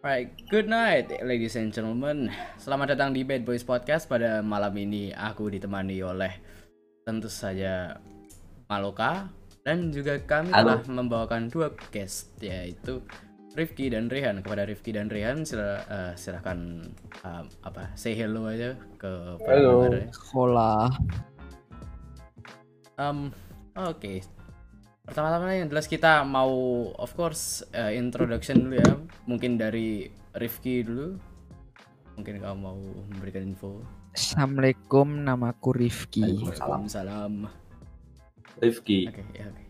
Right, good night ladies and gentlemen. Selamat datang di Bad Boys Podcast pada malam ini. Aku ditemani oleh tentu saja Maloka dan juga kami Halo. telah membawakan dua guest yaitu Rifki dan Rehan. Kepada Rifki dan Rehan sila, eh, silahkan um, apa say hello aja ke para Halo. pendengar ya. sekolah Um, oke. Pertama-tama yang jelas kita mau of course eh, introduction dulu ya. Mungkin dari Rifki dulu. Mungkin kamu mau memberikan info. Assalamualaikum namaku Rifki Waalaikumsalam. Salam. Rifki. Oke, ya oke.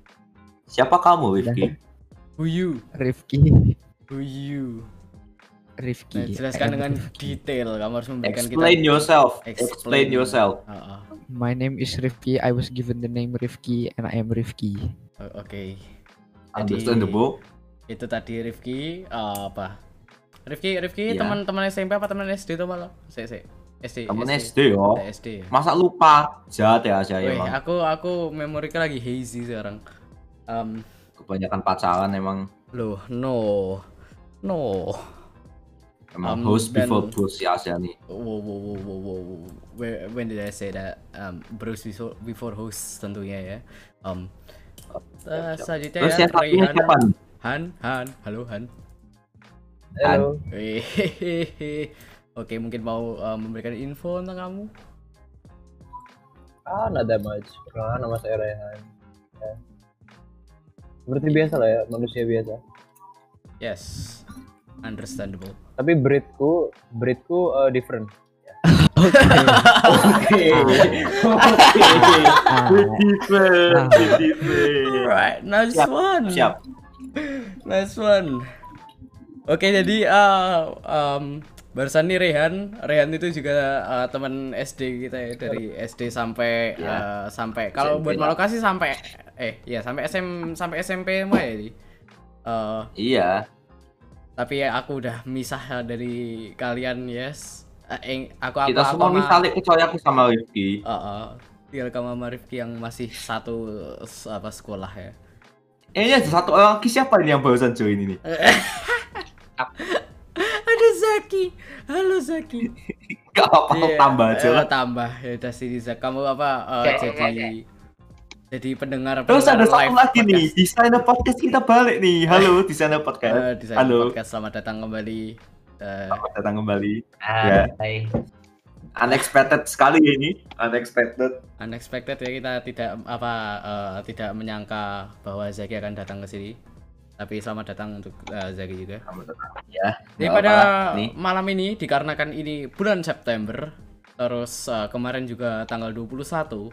Siapa kamu, Rifki? Who you? Rifki Who you? Nah, Rifki jelaskan I am dengan Rifki. detail. Kamu harus memberikan Explain kita yourself. Explain. Explain yourself. Ah, ah. My name is Rifki I was given the name Rifki and I am Rifki Oke. Jadi- Understandable. Itu tadi Rifki eh, apa? Rifki Rifki Iya. teman-teman SMP apa teman SD tuh malah? Si, si. SD. Temen SD. SD yo. SD. ya? Masa lupa? Jahat ya saya Wih, emang. aku aku memoriku lagi hazy sekarang. Um, Kebanyakan pacaran emang. loh, no, no. Emang Um, host dan- before bros ya Asia nih. Wow, wow, wow, wow, wow. wow. Where, when did I say that? Um, Bruce before, before host tentunya ya. Um, eh, selanjutnya Terus ya, siapa? nih? Han, Han, halo Han. Halo. Oke, mungkin mau um, memberikan info tentang kamu? Ah, not that much. Perkenalkan nama saya Rehan. Ya. Seperti biasa lah ya, manusia biasa. Yes, understandable. Tapi breedku, breedku uh, different. Oke. Oke. Ah, Different, different. Alright, nice Siap, one. Siap. Nice one. Oke, jadi uh, um, barusan nih Rehan, Rehan itu juga uh, teman SD kita ya dari SD sampai Ya. uh, sampai kalau buat lah. Malokasi sampai eh ya sampai SM sampai SMP mah ya. Di. Uh, Iya. tapi ya aku udah misah dari kalian, yes. Uh, eng- aku aku Kita aku semua sama- misalnya kecuali aku sama Rifki. Uh, uh, tinggal kamu sama Rifki yang masih satu apa sekolah ya. Eh, ini ada satu orang lagi siapa ini yang barusan join ini? Ada Zaki. Halo Zaki. Gak apa-apa, Iya, tambah aja eh, lah. tambah ya udah sini Zak. Kamu apa eh, jadi jadi pendengar Terus ada pendengar satu live lagi nih, podcast. desainer podcast kita balik nih. Halo, desainer Eh, podcast. Desainer Halo, podcast selamat datang kembali. Eh, selamat datang kembali. Ah, Ya. Unexpected sekali ya ini, unexpected. unexpected ya kita tidak apa eh, tidak menyangka bahwa Zaki akan datang ke sini. Tapi selamat datang untuk eh, Zaki juga. Selamat datang. Ya. Jadi pada nih, malam ini dikarenakan ini bulan September, terus eh, kemarin juga tanggal 21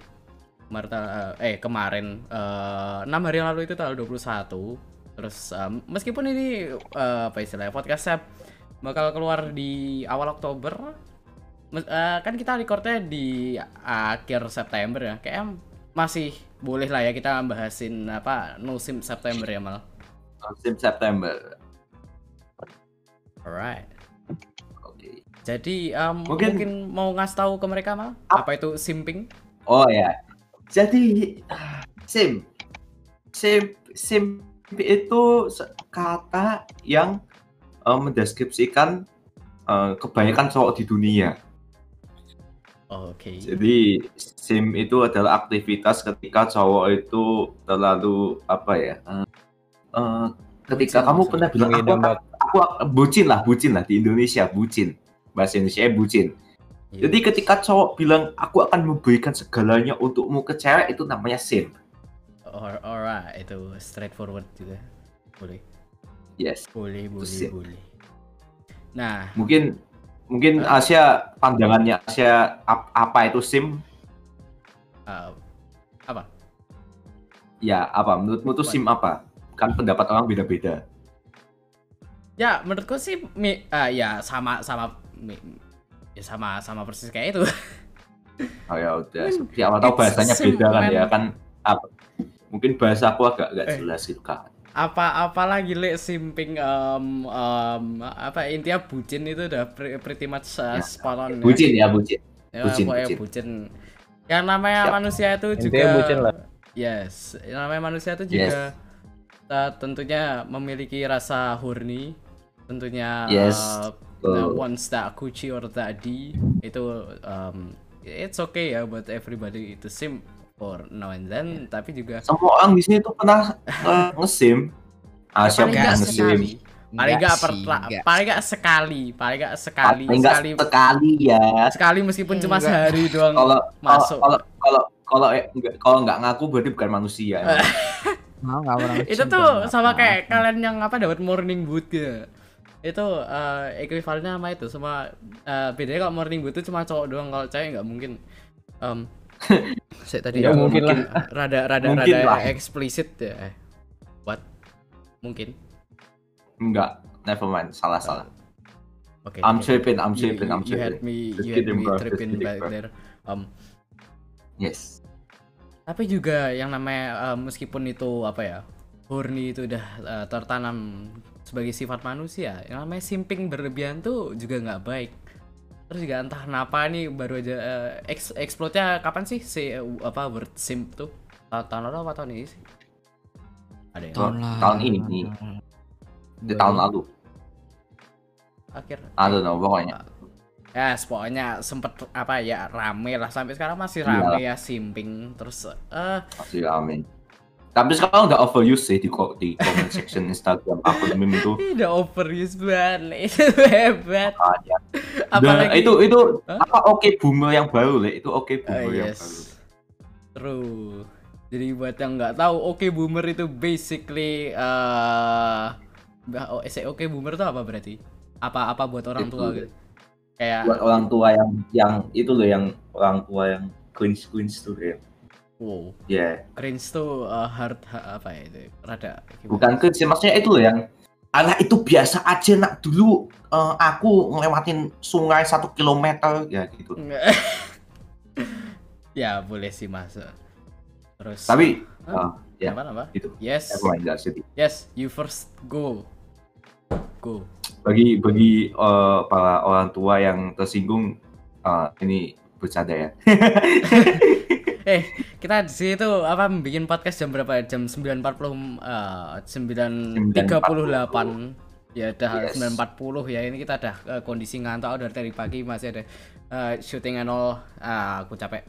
kemarin ta- eh eh, kemarin enam hari yang lalu itu tanggal 21. Terus eh, meskipun ini eh, apa istilahnya podcastnya bakal keluar di awal Oktober, eh, kan kita recordnya di akhir September ya, kayak masih boleh lah ya kita bahasin apa musim September ya mal. musim September. Alright. Oke. Jadi um, Mungkin- mungkin, mau ngasih tahu ke mereka mal Ap- apa itu simping? Oh ya. Jadi sim, sim, sim itu kata yang eh, mendeskripsikan eh, kebanyakan cowok di dunia. Oke. Jadi sim itu adalah aktivitas ketika cowok itu terlalu apa ya? eh, ketika Bucin kamu pernah bilang aku, akan- aku bucin lah, bucin lah di Indonesia bucin. Bahasa Indonesia bucin. Iya. Jadi ketika cowok bilang aku akan memberikan segalanya untukmu ke cewek itu namanya sim. Or, alright, itu straightforward juga. Boleh. Yes. Boleh, boleh, boleh. Nah, Mungkin mungkin Hah? Asia pandangannya Asia ap- apa itu sim? uh, apa? Ya apa? Menurutmu itu sim apa? Kan pendapat orang beda-beda. Ya, menurutku sih mi, ah, ya sama sama mi- ya sama sama persis kayak itu. Oh ya udah. Men, Seperti apa tahu bahasanya beda kan ya kan? Apa? Mungkin bahasa aku agak agak jelas gitu kan. Apa apalagi le simping um, um, apa intinya bucin itu udah pre- pretty much uh, Ya. spot on ya. Bucin ya bucin. Ya, Bucin, bucin. bucin. Yang namanya Siap. manusia itu Intinya juga bucin lah. Yes, yang namanya manusia itu juga uh, tentunya memiliki rasa horny tentunya Yes, uh, the ones that Gucci or that D itu um, it's okay ya buat everybody to sim for now and then tapi juga Semua orang di sini tuh pernah eh, nge-sim. Ah, siapa paling yang nggak nge-sim? paling pertla- nggak. paling nggak sekali paling nggak sekali Paling sekali sekali ya. sekali meskipun cuma Enggak. sehari doang Kalau masuk. kalau kalau kalau eh, kalau nggak ngaku berarti bukan manusia. Nggak pernah itu tuh sama kayak kalian yang apa dapat morning boot gitu itu uh, ekuivalennya sama itu sama uh, bedanya kalau morning boot itu cuma cowok doang kalau cewek nggak mungkin um, saya tadi Ya, mungkin lah. rada rada Mungkin rada lah. eksplisit ya eh what mungkin Enggak, never mind. Salah salah. oke I'm oke. tripping, I'm tripping, I'm you, you had tripping. me you had me tripping back there um Yes. tapi juga yang namanya uh, meskipun itu apa ya horny itu udah uh, tertanam sebagai sifat manusia yang namanya simping berlebihan tuh juga nggak baik terus juga entah kenapa nih baru aja uh, ex explode-nya kapan sih si uh, apa word simp tuh tahun, tahun lalu apa tahun ini sih ada yang Tahun- lalu. tahun ini. Di tahun lalu. akhir I don't know, pokoknya. ya pokoknya sempet apa ya rame lah sampai sekarang masih Iya. rame ya simping terus eh Masih rame. Tapi sekarang udah overuse sih di, di comment section Instagram akun meme itu. udah overuse banget hebat Makanya. apalagi Dan itu itu Hah? apa oke boomer yang baru le itu oke Ah, boomer yang yes. baru. True. Jadi buat yang nggak tahu, oke boomer itu basically eh bah- oh, eh, oke boomer itu apa berarti? Apa apa buat orang tua Itu. gitu? Kayak Buat orang tua yang yang itu loh yang orang tua yang cringe cringe tuh ya. Wow, Ya, cringe tuh eh, hard ha- apa ya itu? Rada gimana? bukan cringe sih, maksudnya itu loh yang Alah itu biasa aja nak dulu eh, aku ngelewatin sungai satu kilometer ya gitu. Ya boleh sih mas. Terus Tapi eh, ya apa apa? itu. Yes, yes, you first go, go. bagi bagi eh, para orang tua yang tersinggung eh, ini bercanda ya. Eh, kita di situ apa bikin podcast jam berapa? Jam 9.40 eh 9.38. Ya udah Yes. 9.40 ya. Ini kita udah eh, kondisi ngantuk dari tadi pagi masih ada eh, syuting all. Ah, aku capek.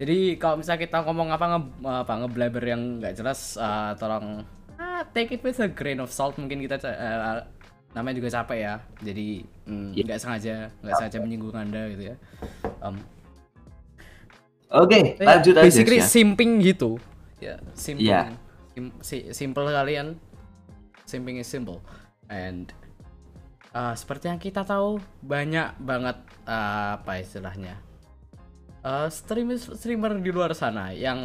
Jadi kalau misalnya kita ngomong apa nge apa ngeblaber yang nggak jelas eh, tolong ah, take it with a grain of salt mungkin kita eh, namanya juga capek ya. Jadi mm, Iya. nggak sengaja nggak sengaja menyinggung Anda gitu ya. Um, Oke, Ya, lanjut aja. basically ya. simping gitu ya simple Iya. Sim- si- simple kalian simping is simple and uh, seperti yang kita tahu banyak banget uh, apa istilahnya uh, streamer streamer di luar sana yang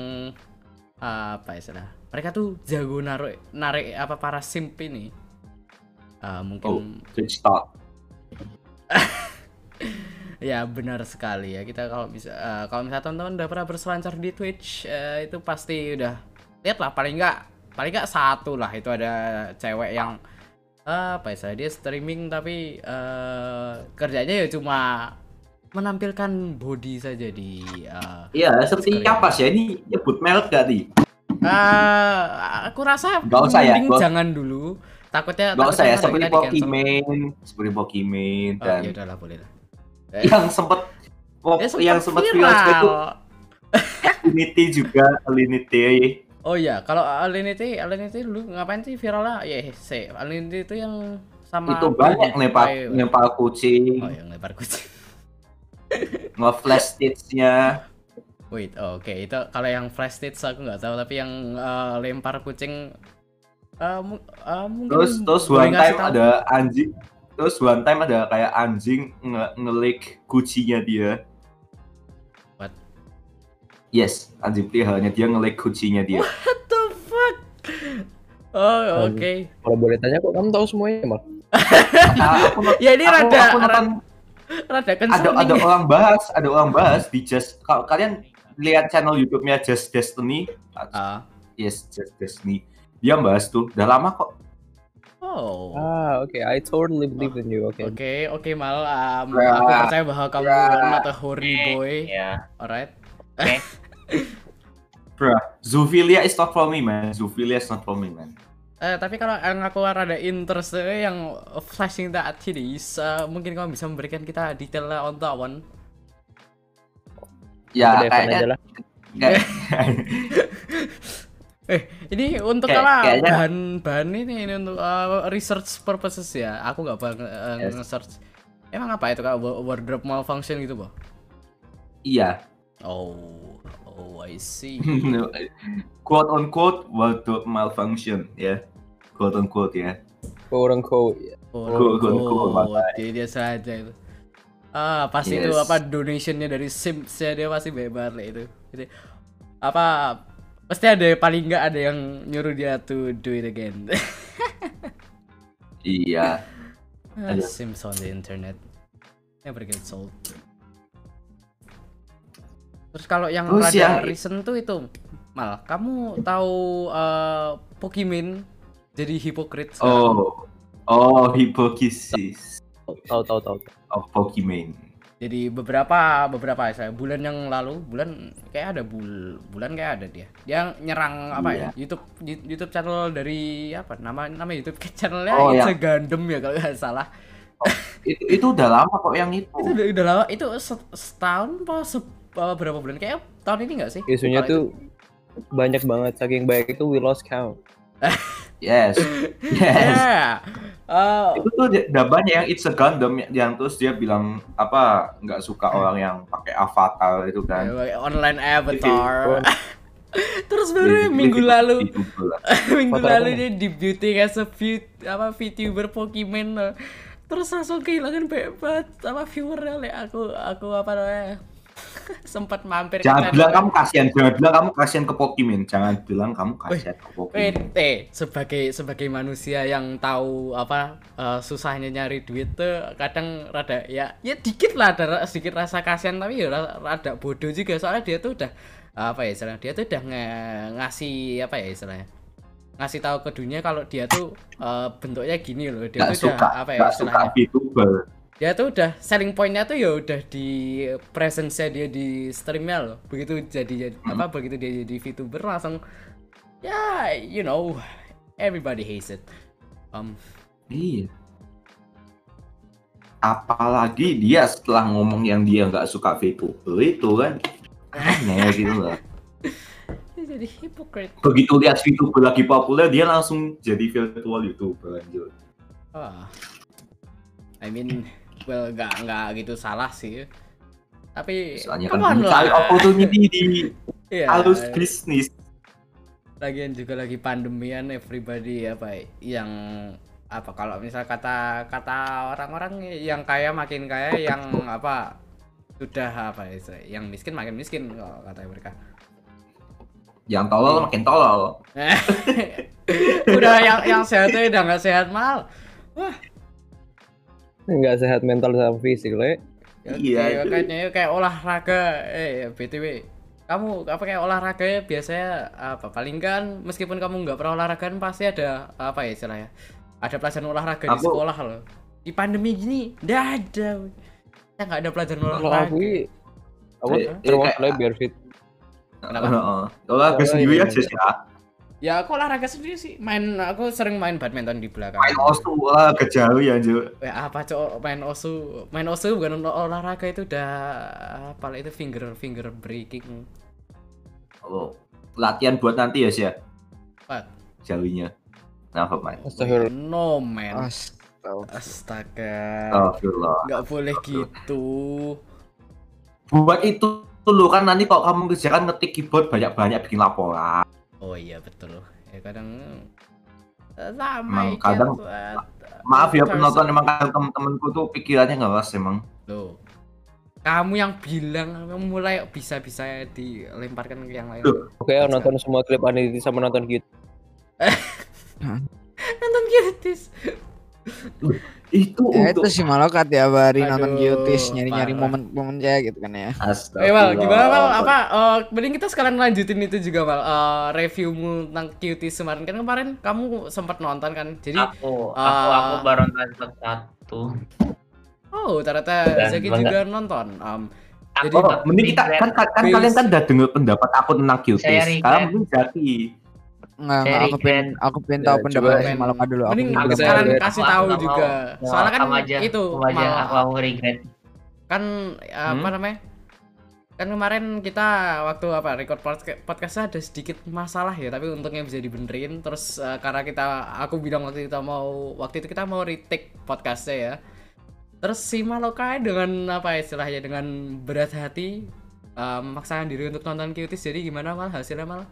uh, apa istilah mereka tuh jago narik narik apa para simp ini Uh, Oh, mungkin Twitch talk. Ya benar sekali ya. Kita kalau bisa eh, kalau misalnya teman-teman udah pernah berselancar di Twitch eh, itu pasti udah lihat lah paling nggak paling nggak satu lah. Itu ada cewek yang eh, apa ya dia streaming tapi eh, kerjanya ya cuma menampilkan body saja di eh, Iya, seperti apa sih ini nyebut merek gak nih? eh, aku rasa Nggak usah ya, gua- jangan dulu. Takutnya Gak usah ya, seperti. Pokimane, seperti Pokimane oh, dan ya udahlah boleh lah yang sempet Ya, sempet yang sempat viral itu viral. Alinity juga Alinity Oh iya, kalau Alinity, Alinity dulu ngapain sih viralnya? Ya, sih, Alinity itu yang sama itu banyak ngelempar ngelempar kucing, Oh, yang lempar kucing. nge-flash stitch-nya. Wait, oh, oke, itu kalau yang flash stitch aku nggak tahu, tapi yang eh, lempar kucing eh, mu- eh, mungkin Terus terus one time ada anjing Terus one time ada kayak anjing nge ngelik kucinya dia. What? Yes, anjing peliharanya dia ngelik kucinya dia. What the fuck? Oh, oke. Kalau boleh tanya kok kamu tahu semuanya, Mal? Ya ini aku- rada aku nonton rada, ada ada orang bahas, ada orang bahas di Just kalau kalian lihat channel YouTube-nya Just Destiny, Ah. yes Just Destiny, dia bahas tuh, udah lama kok. Oh. Ah, oke. I totally believe in you. Oke. Oke, oke Mal, um, Bra. aku percaya bahwa kamu Bra. not a horny boy, Ya. alright? Bruh, Zoofilia is not for me man, Zoofilia is not for me man. Eh, tapi kalau yang aku rada interest eh, yang flashing that titties, eh, mungkin kamu bisa memberikan kita detailnya on that one. Ya kayaknya Eh, ini untuk Kayak- apa? kayaknya- Bahan-bahan ini, ini untuk uh, research purposes ya. Aku nggak bang uh, Yes. nge-search. Emang apa itu kak? Wa- Wardrobe malfunction gitu, Boh? iya. Oh, oh I see. quote on quote wardrobe malfunction ya. Quote on quote ya. Quote unquote. Oh, Cool, cool, cool, oh, dia, dia saja itu. Ah, pasti itu Yes. apa donationnya dari Sims ya dia pasti bebas lah itu. Jadi apa pasti ada paling nggak ada yang nyuruh dia to do it again. Iya. Ah, Aduh. Sims on the internet never get sold. Terus kalau yang Terus rada recent tuh itu mal, kamu tahu eh, Pokemon jadi hipokrit sekarang? Oh. Oh, hipokisis Tahu tahu tahu. of Pokemon. Jadi beberapa beberapa saya bulan yang lalu bulan kayak ada bul bulan kayak ada dia. Dia nyerang apa ya? YouTube YouTube channel dari apa? Nama nama YouTube channelnya Oh, It's ya. a Gundam ya kalau nggak salah. Itu itu udah lama kok yang itu. Itu udah, udah lama itu set- setahun apa se- apa berapa bulan kayak tahun ini nggak sih? Isunya tuh banyak banget saking banyak itu we lost count. Yes. Yes. Ya. Eh, itu tuh udah banyak yang it's a Gundam yang, terus dia bilang apa nggak suka orang yang pakai avatar itu kan. online avatar. Terus baru minggu lalu minggu lalu dia debuting as a view, apa VTuber Pokemon terus langsung kehilangan bebas apa viewer le aku aku apa namanya sempat mampir ke Jangan channel- bilang kamu kasihan, jangan bilang kamu kasihan ke Pokemon, jangan bilang kamu kasihan ke Pokemon. eh, sebagai sebagai manusia yang tahu apa eh, susahnya nyari duit tuh kadang rada ya ya dikit lah ada sedikit rasa kasihan tapi ya ra- rada bodoh juga. Soalnya dia tuh udah apa ya istilahnya dia tuh udah nge- ngasih apa ya istilahnya ngasih tahu ke dunia kalau dia tuh eh, bentuknya gini loh. Dia Nggak tuh udah suka, apa ya suka istilahnya. VTuber. Dia tuh udah selling pointnya tuh ya udah di presence-nya dia di streamnya loh begitu jadi jadi- apa begitu dia jadi VTuber langsung ya you know everybody hates it um Iya. Apalagi dia setelah ngomong yang dia nggak suka VTuber itu kan aneh gitu lah. jadi hypocrite Begitu lihat VTuber lagi populer, dia langsung jadi virtual YouTuber lanjut. ah I mean well nggak nggak gitu salah sih. Tapi Soalnya kan mencari opportunity di Iya, halus bisnis. lagian juga lagi pandemian everybody apa yang apa kalau misal kata kata orang-orang yang kaya makin kaya yang apa sudah apa ya yang miskin makin miskin kalau kata mereka. Yang tolol makin tolol. udah yang yang sehatnya udah nggak sehat mal Nggak sehat mental sama fisik le. Ya, Iya, kayaknya kayak olahraga eh btw kamu apa kayak olahraga ya biasanya apa paling kan meskipun kamu nggak pernah olahraga kan pasti ada apa ya istilahnya ada pelajaran olahraga di Aku- sekolah loh di pandemi gini nggak ada ya nggak ada pelajaran Kalau olahraga aku aku Eh, eh, le biar fit. Kenapa? Heeh. Olahraga Oh, sendiri iya, aja iya. sih. Ya aku olahraga sendiri sih main aku sering main badminton di belakang Main osu olahraga jauh ya, Ju. Ya, apa cok main osu main osu bukan olah- olahraga itu udah apa lah itu finger finger breaking Oh, latihan buat nanti ya, sih ya. What? Jauhnya. Kenapa, main? Astagfirullah. no man Astaga. astaga Astagfirullah. nggak boleh gitu Buat itu dulu kan nanti kalau kamu kerjakan ngetik keyboard banyak-banyak bikin laporan. Oh iya betul ya kadang eh, sama Emang ya, kadang- buat- Maaf ya penonton emang kadang temen-temenku tuh pikirannya ngeras emang. Loh. kamu yang bilang kamu mulai bisa-bisa dilemparkan ke yang lain Loh. Oke, nonton semua klip Aniti sama nonton gitu. nonton cuties Itu Ya untuk itu sih malokat ya bari nonton cuties nyari-nyari parah. momen-momen cewek gitu kan ya. Eh Mal, gimana Mal? Apa? eh, mending kita sekalian lanjutin itu juga Mal. Eh, reviewmu tentang cuties kemarin kan kemarin kamu sempat nonton kan. Jadi aku aku ah, aku baru nonton satu oh ternyata Zaki juga nonton. Aku Jadi, mending kita kan kan, kan kalian kan udah dengar pendapat aku tentang cuties. Saya Sekarang recap. mungkin Jaki. Nggak, nggak, aku pengen aku pengen tahu Ya, pendapat coba. si Maloka dulu. Aku Mending Aku sekarang kasih Aku- tahu aku juga. mau. Soalnya kan aja, itu aja aku mau regret. kan apa Hmm? namanya? Kan kemarin kita waktu apa record podca- podcastnya ada sedikit masalah ya, tapi untungnya bisa dibenerin. Terus eh, karena kita aku bilang waktu itu mau waktu itu kita mau retake podcastnya ya. Terus si Malokai dengan apa istilahnya dengan berat hati eh, memaksakan diri untuk nonton Cuties. Jadi gimana mal hasilnya mal?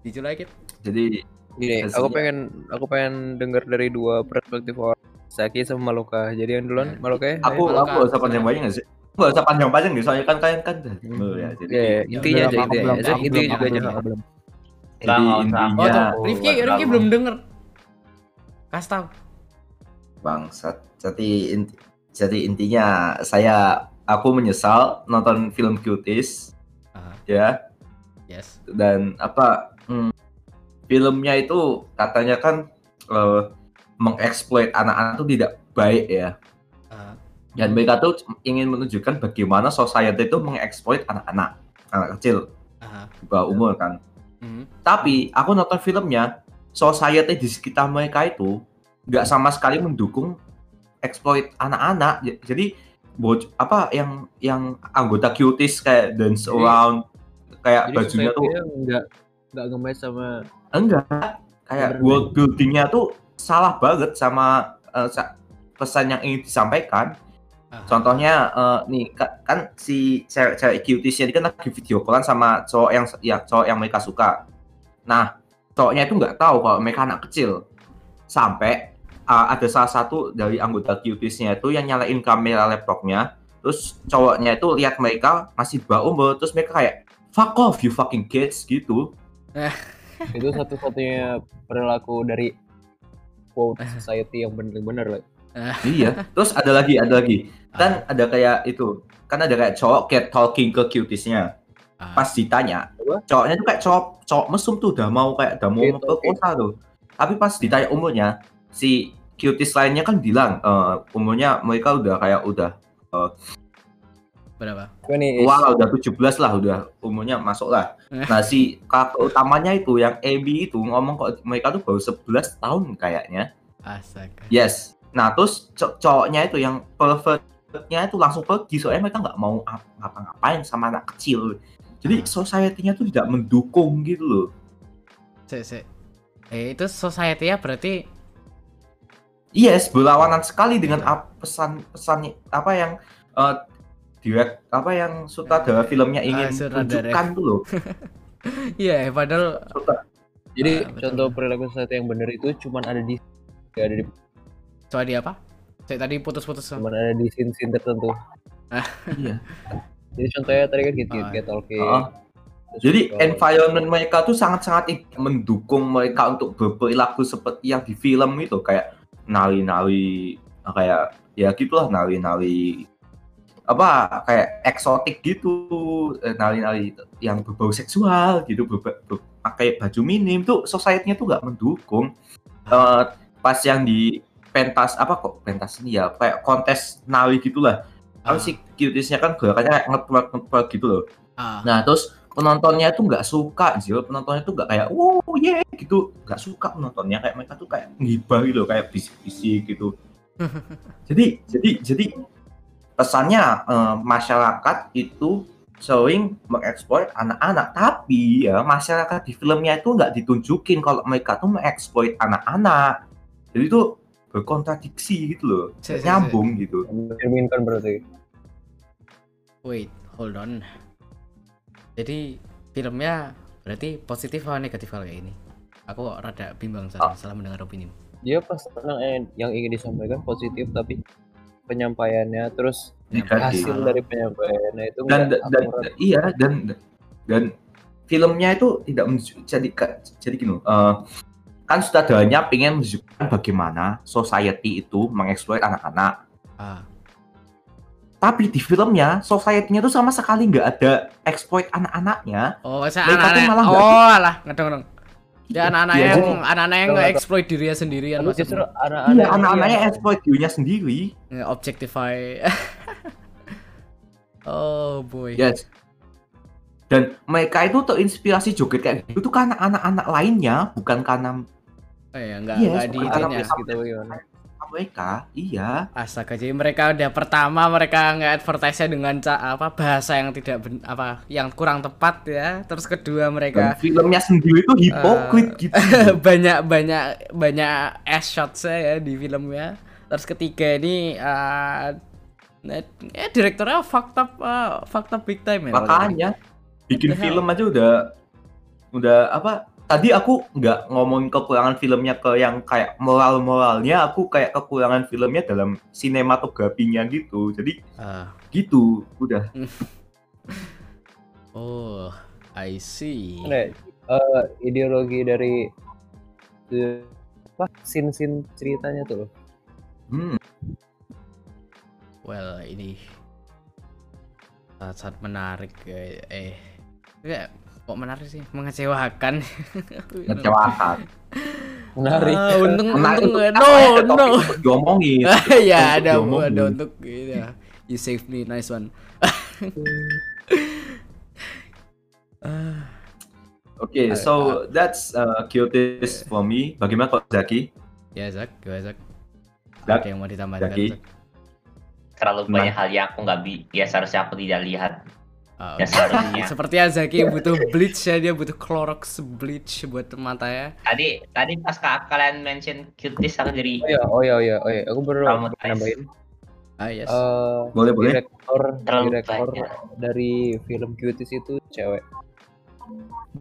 Dijulakin. Jadi Gini, Hasilnya- aku pengen aku pengen dengar dari dua perspektif orang. Saki sama Maloka. Jadi yang duluan Nah, Maloka ya. aku Malah aku gak usah panjang-panjang nggak sih? Gak usah panjang-panjang nih, soalnya kan kalian kan Hmm. ya. Jadi Iya, iya, Ya, intinya aja aku intinya. belum, Zak, aku intinya juga aja. belum, jadi intinya Oh, Ya, Rifki, Rifki belum denger. Kasih tahu. bangsat. Jadi inti, jadi intinya saya aku menyesal nonton film Cuties Ah, ya yes. dan apa filmnya itu katanya kan eh, mengeksploit anak-anak itu tidak baik ya. Ah, Dan mereka tuh ingin menunjukkan bagaimana society itu mengeksploit anak-anak, anak kecil ah, di bawah umur kan. hmm. Tapi aku nonton filmnya, society di sekitar mereka itu nggak sama sekali mendukung exploit anak-anak. Jadi boj apa yang yang anggota cuties kayak dance around kayak Jadi bajunya tuh nggak nggak ngematch sama enggak kayak world buildingnya tuh salah banget sama eh, sa- pesan yang ingin disampaikan. Ah. Contohnya eh, nih ka- kan si cewek-cewek cuties ini kan lagi video callan sama cowok yang ya cowok yang mereka suka. Nah, cowoknya itu nggak tahu kalau mereka anak kecil. Sampai uh, ada salah satu dari anggota cutiesnya itu yang nyalain kamera laptopnya, terus cowoknya itu lihat mereka masih umur, terus mereka kayak fuck off you fucking kids gitu. Itu satu-satunya perilaku dari quote society yang bener-bener lah. iya. Terus ada lagi, ada lagi. Kan ada kayak itu, kan ada kayak cowok kayak talking ke cutiesnya. Ah. Pas ditanya, cowoknya tuh kayak cowok cowok mesum tuh udah mau kayak udah mau Gitu, memperkosa tuh. Tapi pas ditanya umurnya, si cuties lainnya kan bilang eh, umurnya mereka udah kayak udah Berapa? Tua lah, udah 17 lah, udah umurnya masuk lah. Nah si kakak utamanya itu yang Abby itu ngomong kok mereka tuh baru 11 tahun kayaknya. Astaga. Yes. Nah terus co- cowoknya itu yang pervertnya itu langsung pergi soalnya mereka nggak mau ap- ngapa-ngapain sama anak kecil. Jadi society-nya tuh tidak mendukung gitu loh. Sik, sik. Eh, itu society-nya berarti Yes, berlawanan sekali dengan pesan-pesan apa yang eh, direct apa yang sutradara filmnya ingin Ah, sutradara. tunjukkan tuh loh. iya, padahal Sutra- jadi Ah, betul. contoh perilaku society yang bener itu cuman ada di nggak ada di coba di apa? Saya tadi putus-putus. cuman ada di scene-scene tertentu. iya. Jadi contohnya tadi kan gitu, Ah. Ah. terus Jadi environment mereka tuh sangat-sangat mendukung mereka untuk berperilaku seperti yang di film itu kayak nari-nari kayak ya gitulah nari-nari apa kayak eksotik gitu eh, nari-nari yang berbau seksual gitu ber- ber- pakai baju minim tuh society-nya tuh nggak mendukung Eh, pas yang di pentas apa kok pentas ini ya kayak kontes nari gitulah Ah, kan si cuties-nya kan gerakannya kayak ngetwerk ngetwerk gitu loh ah, Nah, terus penontonnya tuh nggak suka, Jil. Penontonnya tuh nggak kayak, wow, yeah, gitu. Nggak suka penontonnya. Kayak mereka tuh kayak ngibah gitu, kayak bisik-bisik gitu. jadi, jadi, jadi pesannya eh, masyarakat itu sering mengeksploit anak-anak. Tapi ya masyarakat di filmnya itu nggak ditunjukin kalau mereka tuh mengeksploit anak-anak. Jadi tuh berkontradiksi gitu loh, Si, si, si. nyambung gitu. mencerminkan berarti. wait, hold on. Jadi filmnya berarti positif atau negatif kalau kayak ini? Aku kok rada bimbang saat Ah. salah mendengar opini. Dia pas eh, yang ingin disampaikan positif tapi penyampaiannya terus Negatif. hasil dari penyampaiannya itu dan dan akurat. iya dan dan filmnya itu tidak jadi jadi gini eh, kan sutradaranya pengen menunjukkan bagaimana society itu mengeksploit anak-anak Ah, tapi di filmnya society-nya tuh sama sekali nggak ada exploit anak-anaknya oh, saya Mereka tuh anak-anak. malah nggak- Oh, alah, ngedong-ngedong. Ya anak-anak Iya, yang anak-anak yang nge-exploit dirinya sendirian Tapi justru anak-anak iya anak-anaknya exploit dirinya sendiri. Nge-objectify. oh boy. yes. Dan mereka itu terinspirasi joget kayak gitu tuh karena anak-anak lainnya bukan karena Oh ya, nggak Iya, nggak di gitu gimana mereka iya Astaga, jadi mereka udah pertama mereka nge-advertise dengan ca- apa bahasa yang tidak ben- apa yang kurang tepat ya. Terus kedua dan mereka filmnya sendiri itu hipokrit gitu banyak banyak banyak ass shots ya di filmnya. Terus ketiga ini eh eh direktornya fucked up eh, fucked up big time ya. makanya bikin film aja udah udah apa tadi aku nggak ngomongin kekurangan filmnya ke yang kayak moral moralnya aku kayak kekurangan filmnya dalam sinematografinya gitu jadi Ah, gitu udah oh, I see. Nah, eh, ideologi dari eh, apa scene-scene ceritanya tuh loh. hmm. Well, ini sangat menarik eh, eh kok menarik sih mengecewakan ngecewakan Menarik. Ah, untung Menarik untung no ya, no topik untuk diomongin ya Untuk ada ada untuk ya you save me nice one Ah, Oke, so that's uh, cuties for me. Bagaimana kok Zaki? ya Zak gimana Zak Zak, ada yang mau ditambahkan Zaki. Zak? Terlalu Nah. banyak hal yang aku nggak bi ya seharusnya aku tidak lihat. Ah, Ya seharusnya. seperti Zaki butuh bleach ya dia butuh Clorox bleach buat mata ya Tadi tadi pas ka- kalian mention cuties aku jadi Oh ya, oh ya, oh ya, oh ya. Aku baru nambahin. ah yes eh Boleh, boleh. Direktor, Terlalu direktor banyak. dari film Cuties itu cewek.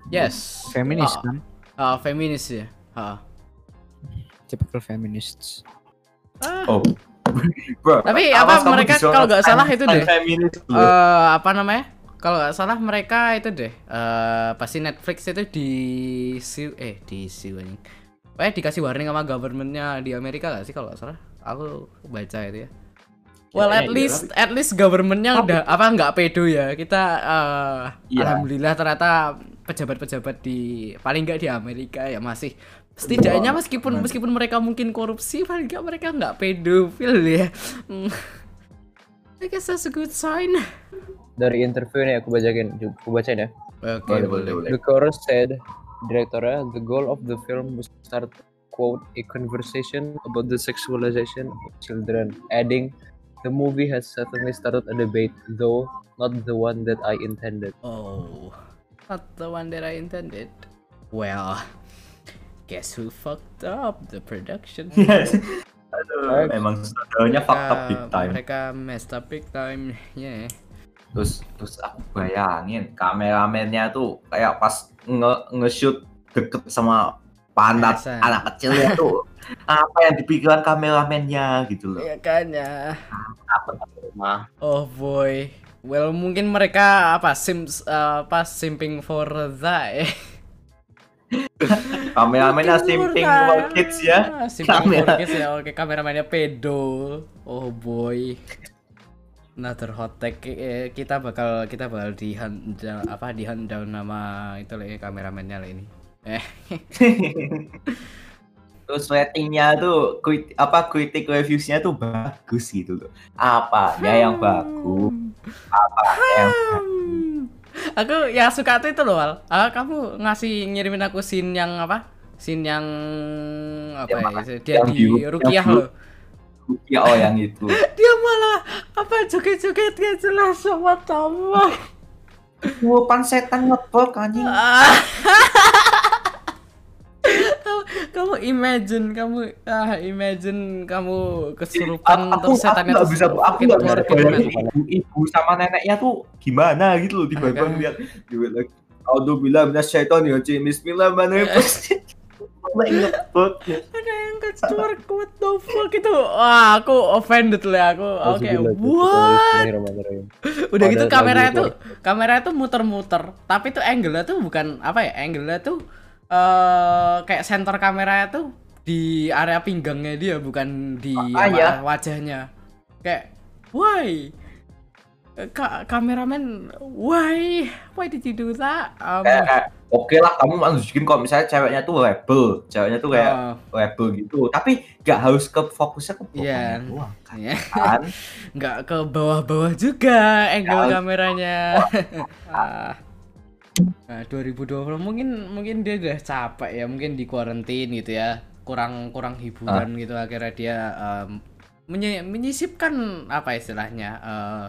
yes Feminist Ah, kan? ah, feminis ya ah. Typical feminists. Oh. Bro, Tapi apa mereka kalau nggak salah itu deh. feminis eh apa namanya? Kalau nggak salah mereka itu deh. eh pasti Netflix itu di eh di si anjing. Eh dikasih warning sama governmentnya di Amerika gak sih kalau nggak salah? Aku baca itu ya. Well Kayaknya at iya, least at least governmentnya udah apa nggak pedo ya kita eh Iya. alhamdulillah ternyata pejabat-pejabat di paling nggak di Amerika ya masih setidaknya meskipun meskipun mereka mungkin korupsi paling nggak mereka nggak pedofil ya. Hmm. I guess that's a good sign. Dari interview nih aku bacain, aku bacain ya. Oke, Boleh, boleh, boleh. The chorus said, directornya, the goal of the film was to start quote a conversation about the sexualization of children, adding, the movie has certainly started a debate, though not the one that I intended. Oh, not the one that I intended. Well, guess who fucked up the production? Yes. Aduh, emang saudaranya fucked up big time. Mereka messed up big time, ya. Terus terus aku bayangin kameramennya tuh kayak pas nge nge-shoot deket sama pantat anak kecil ya tuh apa yang dipikirkan kameramennya gitu loh. Ya kan ya. apa rumah. Oh boy. Well, mungkin mereka apa sims apa simping for that. eh. Kameramennya simping for kids ya. Simping for kids ya. Oke, kameramennya pedo. Oh boy. Another hot take eh, kita bakal kita bakal di hand apa di hand down nama itu lah ya, kameramennya lah ini. Eh. Terus ratingnya tuh krit- apa kritik reviewsnya tuh bagus gitu loh. Apanya yang bagus, apanya yang Hmm. Aku ya suka tuh itu loh, Wal. Ah, kamu ngasih ngirimin aku scene yang apa? Scene yang apa ya? mana? Dia Yang di Rukiah loh. Ya oh yang itu. Dia malah apa joget-joget gak jelas sama Tama. Wupan setan ngebok anjing. Kamu, kamu imagine kamu ah imagine kamu kesurupan aku, terus aku setannya terus bisa aku nggak bisa bayangin man. ibu-ibu sama neneknya tuh gimana gitu loh tiba-tiba ngeliat juga lagi Alhamdulillah minasyaiton ya Ci Bismillahirrahmanirrahim Mulai ngebut ada yang ke twerk what the fuck itu? Wah aku offended lah aku oke Auzubillah, what? Udah gitu kamera itu. kamera itu muter-muter tapi tuh angle-nya tuh bukan apa ya angle-nya tuh eh kayak center kamera itu di area pinggangnya dia bukan di Ah, apa, iya. wajahnya. Kayak why Ka kameramen why? Why did you do that? Um, kayak, kayak oke lah kamu nunjukin kok misalnya ceweknya tuh rebel ceweknya tuh kayak oh, rebel gitu. Tapi gak harus ke fokusnya ke doang ya. kan? Nggak ke bawah-bawah juga angle Ya. kameranya. Ah. Nah, 2020 mungkin mungkin dia udah capek ya, mungkin di quarantine gitu ya. Kurang kurang hiburan gitu akhirnya dia menye- menyisipkan apa istilahnya? eh,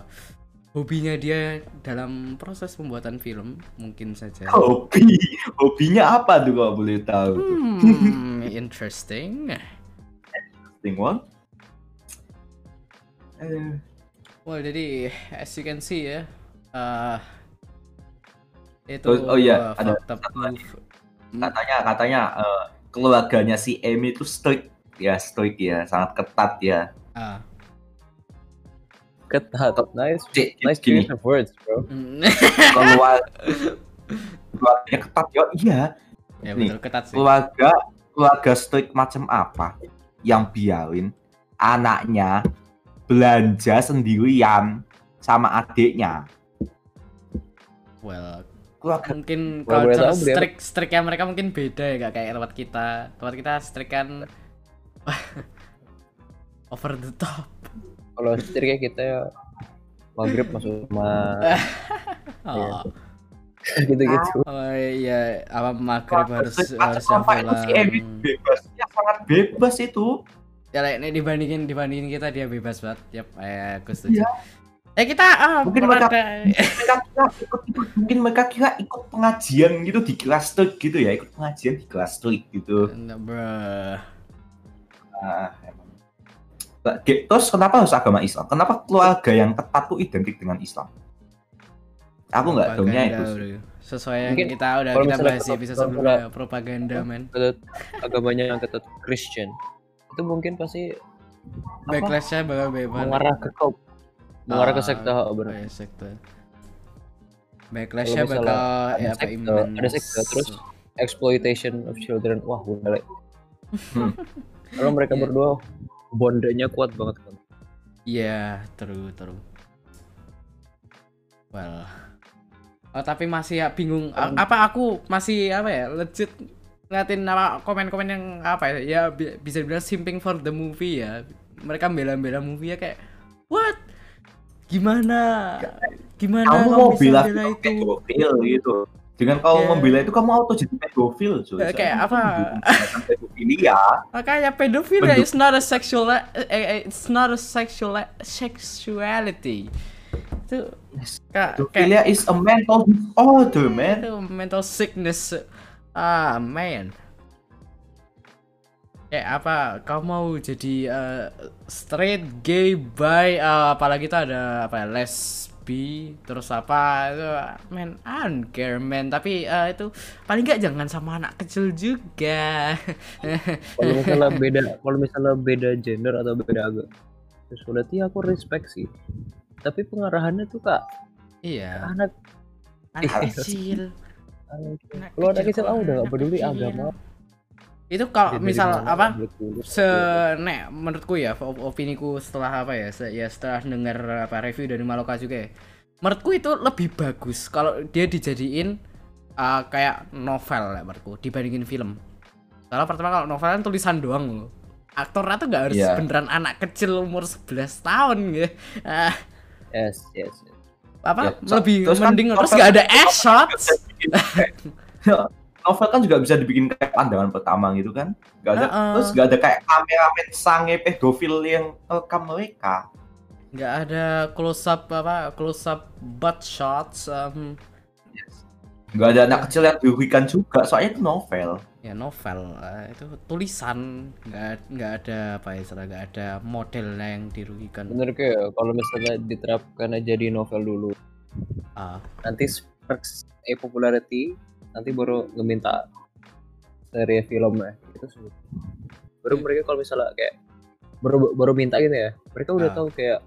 hobinya dia dalam proses pembuatan film mungkin saja. Hobi, hobinya apa tuh kalau boleh tahu? Hmm, interesting. Thing one. Eh, Well, jadi as you can see ya, eh itu Terus, oh iya, uh, ada satu lagi. move. katanya katanya eh, keluarganya si Amy itu strict ya strict ya sangat ketat ya Ah. Ketat. Nice. Cik, Nice gini of words, bro. Hmm. keluar keluarganya ketat ya iya ya Nih, betul ketat sih. keluarga keluarga strict macam apa yang biarin anaknya belanja sendirian sama adiknya Well, keluarga mungkin culture beli apa? strict striknya mereka mungkin beda ya gak kayak tempat kita. Tempat kita strict kan over the top. Kalau setirnya kita ya maghrib masuk rumah Oh, gitu-gitu. oh iya, apa maghrib harus harus pulang. bebas ya sangat bebas itu Ya like, ini dibandingin dibandingin kita dia bebas banget. Yap, eh, aku setuju. Iya. Eh kita ah, Mungkin berada- mereka kira ikut, ikut mungkin mereka kira ikut pengajian gitu di kelas strict gitu ya ikut pengajian di kelas strict gitu Nah, bruh. Ah, emang. Terus kenapa harus agama Islam? Kenapa keluarga yang ketat tuh identik dengan Islam? Aku nggak tahunya itu. Sih. Sesuai yang Mungkin kita udah kita bahas episode kalau sebelumnya propaganda men. Agamanya yang ketat Christian. Itu mungkin pasti Backlashnya bakal bebas. mengarah ke cult. Mengarah ke Ah, sekte, oh, benar. kayak sekte. Backlashnya bakal ya ada apa sekte, iman. ada sekte, terus exploitation of children. Wah, like. Hmm. Kalau mereka Iya. berdua bondenya kuat banget kan. Iya, true, true. Well. Oh, tapi masih ya bingung. A- apa aku masih apa ya? Legit ngeliatin apa komen-komen yang apa ya? Ya bi- bisa dibilang simping for the movie ya. Mereka bela-bela movie ya kayak what? Gimana? Gimana Kamu mau bisa bilang bela itu? pedofil gitu. Dengan kamu Iya. membela itu kamu auto jadi pedofil, cuy. Eh, kayak apa? Pedofilia. Makanya pedofil Bentuk- is not a sexual eh, eh, it's not a sexual sexuality. Itu kayak Pedofilia is a mental disorder, man. itu mental sickness. Ah, man. Kayak apa? Kau mau jadi eh, straight, gay, bi, eh, apalagi tuh ada apa ya, lesbi, terus apa itu, man, I don't care, man. Tapi eh, itu paling nggak jangan sama anak kecil juga. Kalau misalnya beda, kalau misalnya beda gender atau beda agama, terus berarti aku respect sih. Tapi pengarahannya tuh kak iya, anak anak kecil. anak Anak kalau anak kecil aku udah gak peduli agama Itu kalau dari misal apa? se nek menurutku ya op- opiniku setelah apa ya se- ya setelah dengar apa review dari Maloka juga ya menurutku itu lebih bagus kalau dia dijadiin uh, kayak novel ya menurutku dibandingin film. Karena pertama kalau novel kan tulisan doang loh. Aktornya tuh nggak harus Iya. beneran anak kecil umur 11 tahun gitu Ah, yes yes, yes. apa Ya, so- lebih terus kan mending terus novel- nggak ada ass shots Novel kan juga bisa dibikin kayak pandangan pertama gitu kan. Gak ada, Heeh. terus gak ada kayak kameramen sange pedofil yang rekam mereka. nggak ada close up apa close up butt shots um, Gak ada anak kecil yang dirugikan juga, soalnya itu novel. ya novel eh, itu tulisan nggak nggak ada apa ya istilah nggak ada modelnya yang dirugikan bener kayak kalau misalnya diterapkan aja di novel dulu ah nanti sparks a popularity nanti baru ngeminta seri filmnya gitu sih baru Iya. mereka kalau misalnya kayak baru baru minta gitu ya mereka udah Ah. tahu kayak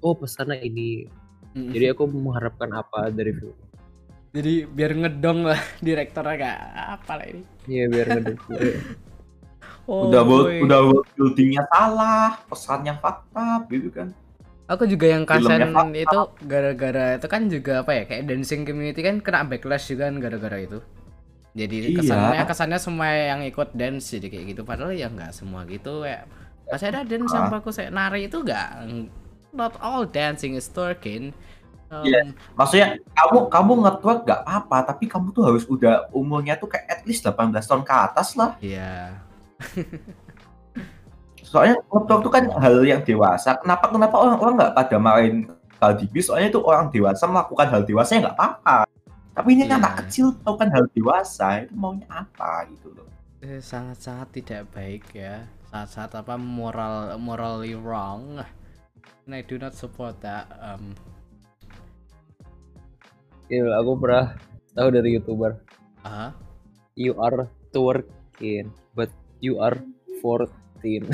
oh pesannya ini Mm. jadi aku mengharapkan apa dari film jadi biar ngedong lah direktornya kayak apa lah ini iya biar ngedukung oh, udah boy. udah world buildingnya salah, pesannya fakta gitu kan. Aku juga yang Filmnya fakta. itu gara-gara itu kan juga apa ya kayak dancing community kan kena backlash juga kan gara-gara itu jadi Iya. kesannya kesannya semua yang ikut dance jadi kayak gitu padahal ya nggak semua gitu ya masih ada dance Ah. bagus kayak nari itu nggak not all dancing is twerking Um, Iya. Maksudnya kamu kamu nge-twerk gak apa-apa, tapi kamu tuh harus udah umurnya tuh kayak at least 18 tahun ke atas lah. Iya. Soalnya nge-twerk tuh kan hal yang dewasa. Kenapa kenapa orang-orang nggak pada main Cardi B? Soalnya itu orang dewasa melakukan hal dewasa ya nggak apa-apa. Tapi ini Iya. anak kecil melakukan hal dewasa itu maunya apa gitu loh. Eh, sangat-sangat tidak baik ya. Sangat-sangat apa moral morally wrong. And I do not support that. Um, Gil, aku pernah tahu dari youtuber. ah, You are twerking, but you are 14.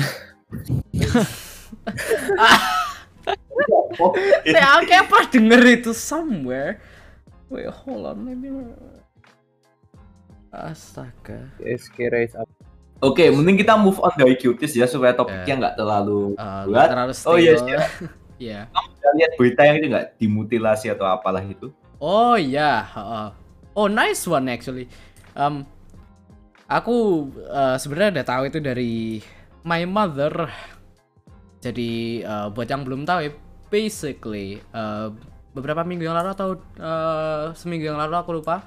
saya kayak apa denger itu somewhere. Wait, hold on, me. Astaga. SK raise up. Oke, mending kita move on dari cuties ya supaya topiknya nggak terlalu Uh, Buat? terlalu Oh, iya, stable. Iya. Udah lihat berita yang itu nggak dimutilasi atau apalah itu. Oh iya, heeh. oh nice one actually. Um, aku uh, sebenarnya udah tahu itu dari my mother. Jadi uh, buat yang belum tahu ya, basically uh, beberapa minggu yang lalu atau uh, seminggu yang lalu aku lupa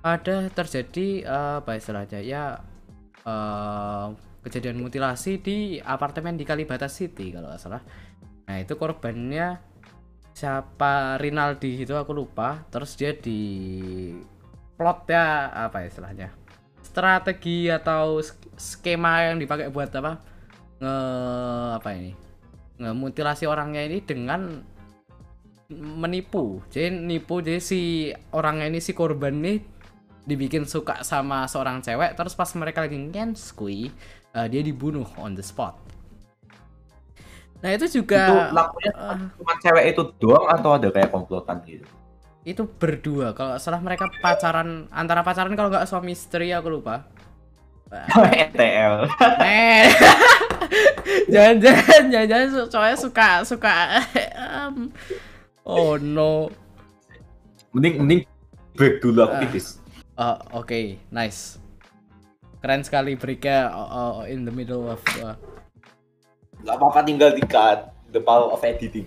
ada terjadi uh, apa istilahnya ya uh, kejadian mutilasi di apartemen di Kalibata City kalau nggak salah. Nah itu korbannya siapa Rinaldi itu aku lupa terus dia di plot ya apa istilahnya strategi atau skema yang dipakai buat apa? Nge apa ini? Ngemutilasi orangnya ini dengan menipu. Jadi nipu jadi si orangnya ini si korban ini dibikin suka sama seorang cewek terus pas mereka lagi ngenskui eh, dia dibunuh on the spot. Nah itu juga itu lakunya eh, cuma cewek itu doang atau ada kayak komplotan gitu? itu berdua. Kalau salah mereka pacaran antara pacaran kalau nggak suami istri aku lupa ETL. eh jangan-jangan jangan-jangan su- soalnya suka suka oh no Mending mending break dulu aku Ah. tipis. Oh, oke nice keren sekali breaknya oh, oh, in the middle of uh, Gak apa-apa tinggal di cut. The power of editing.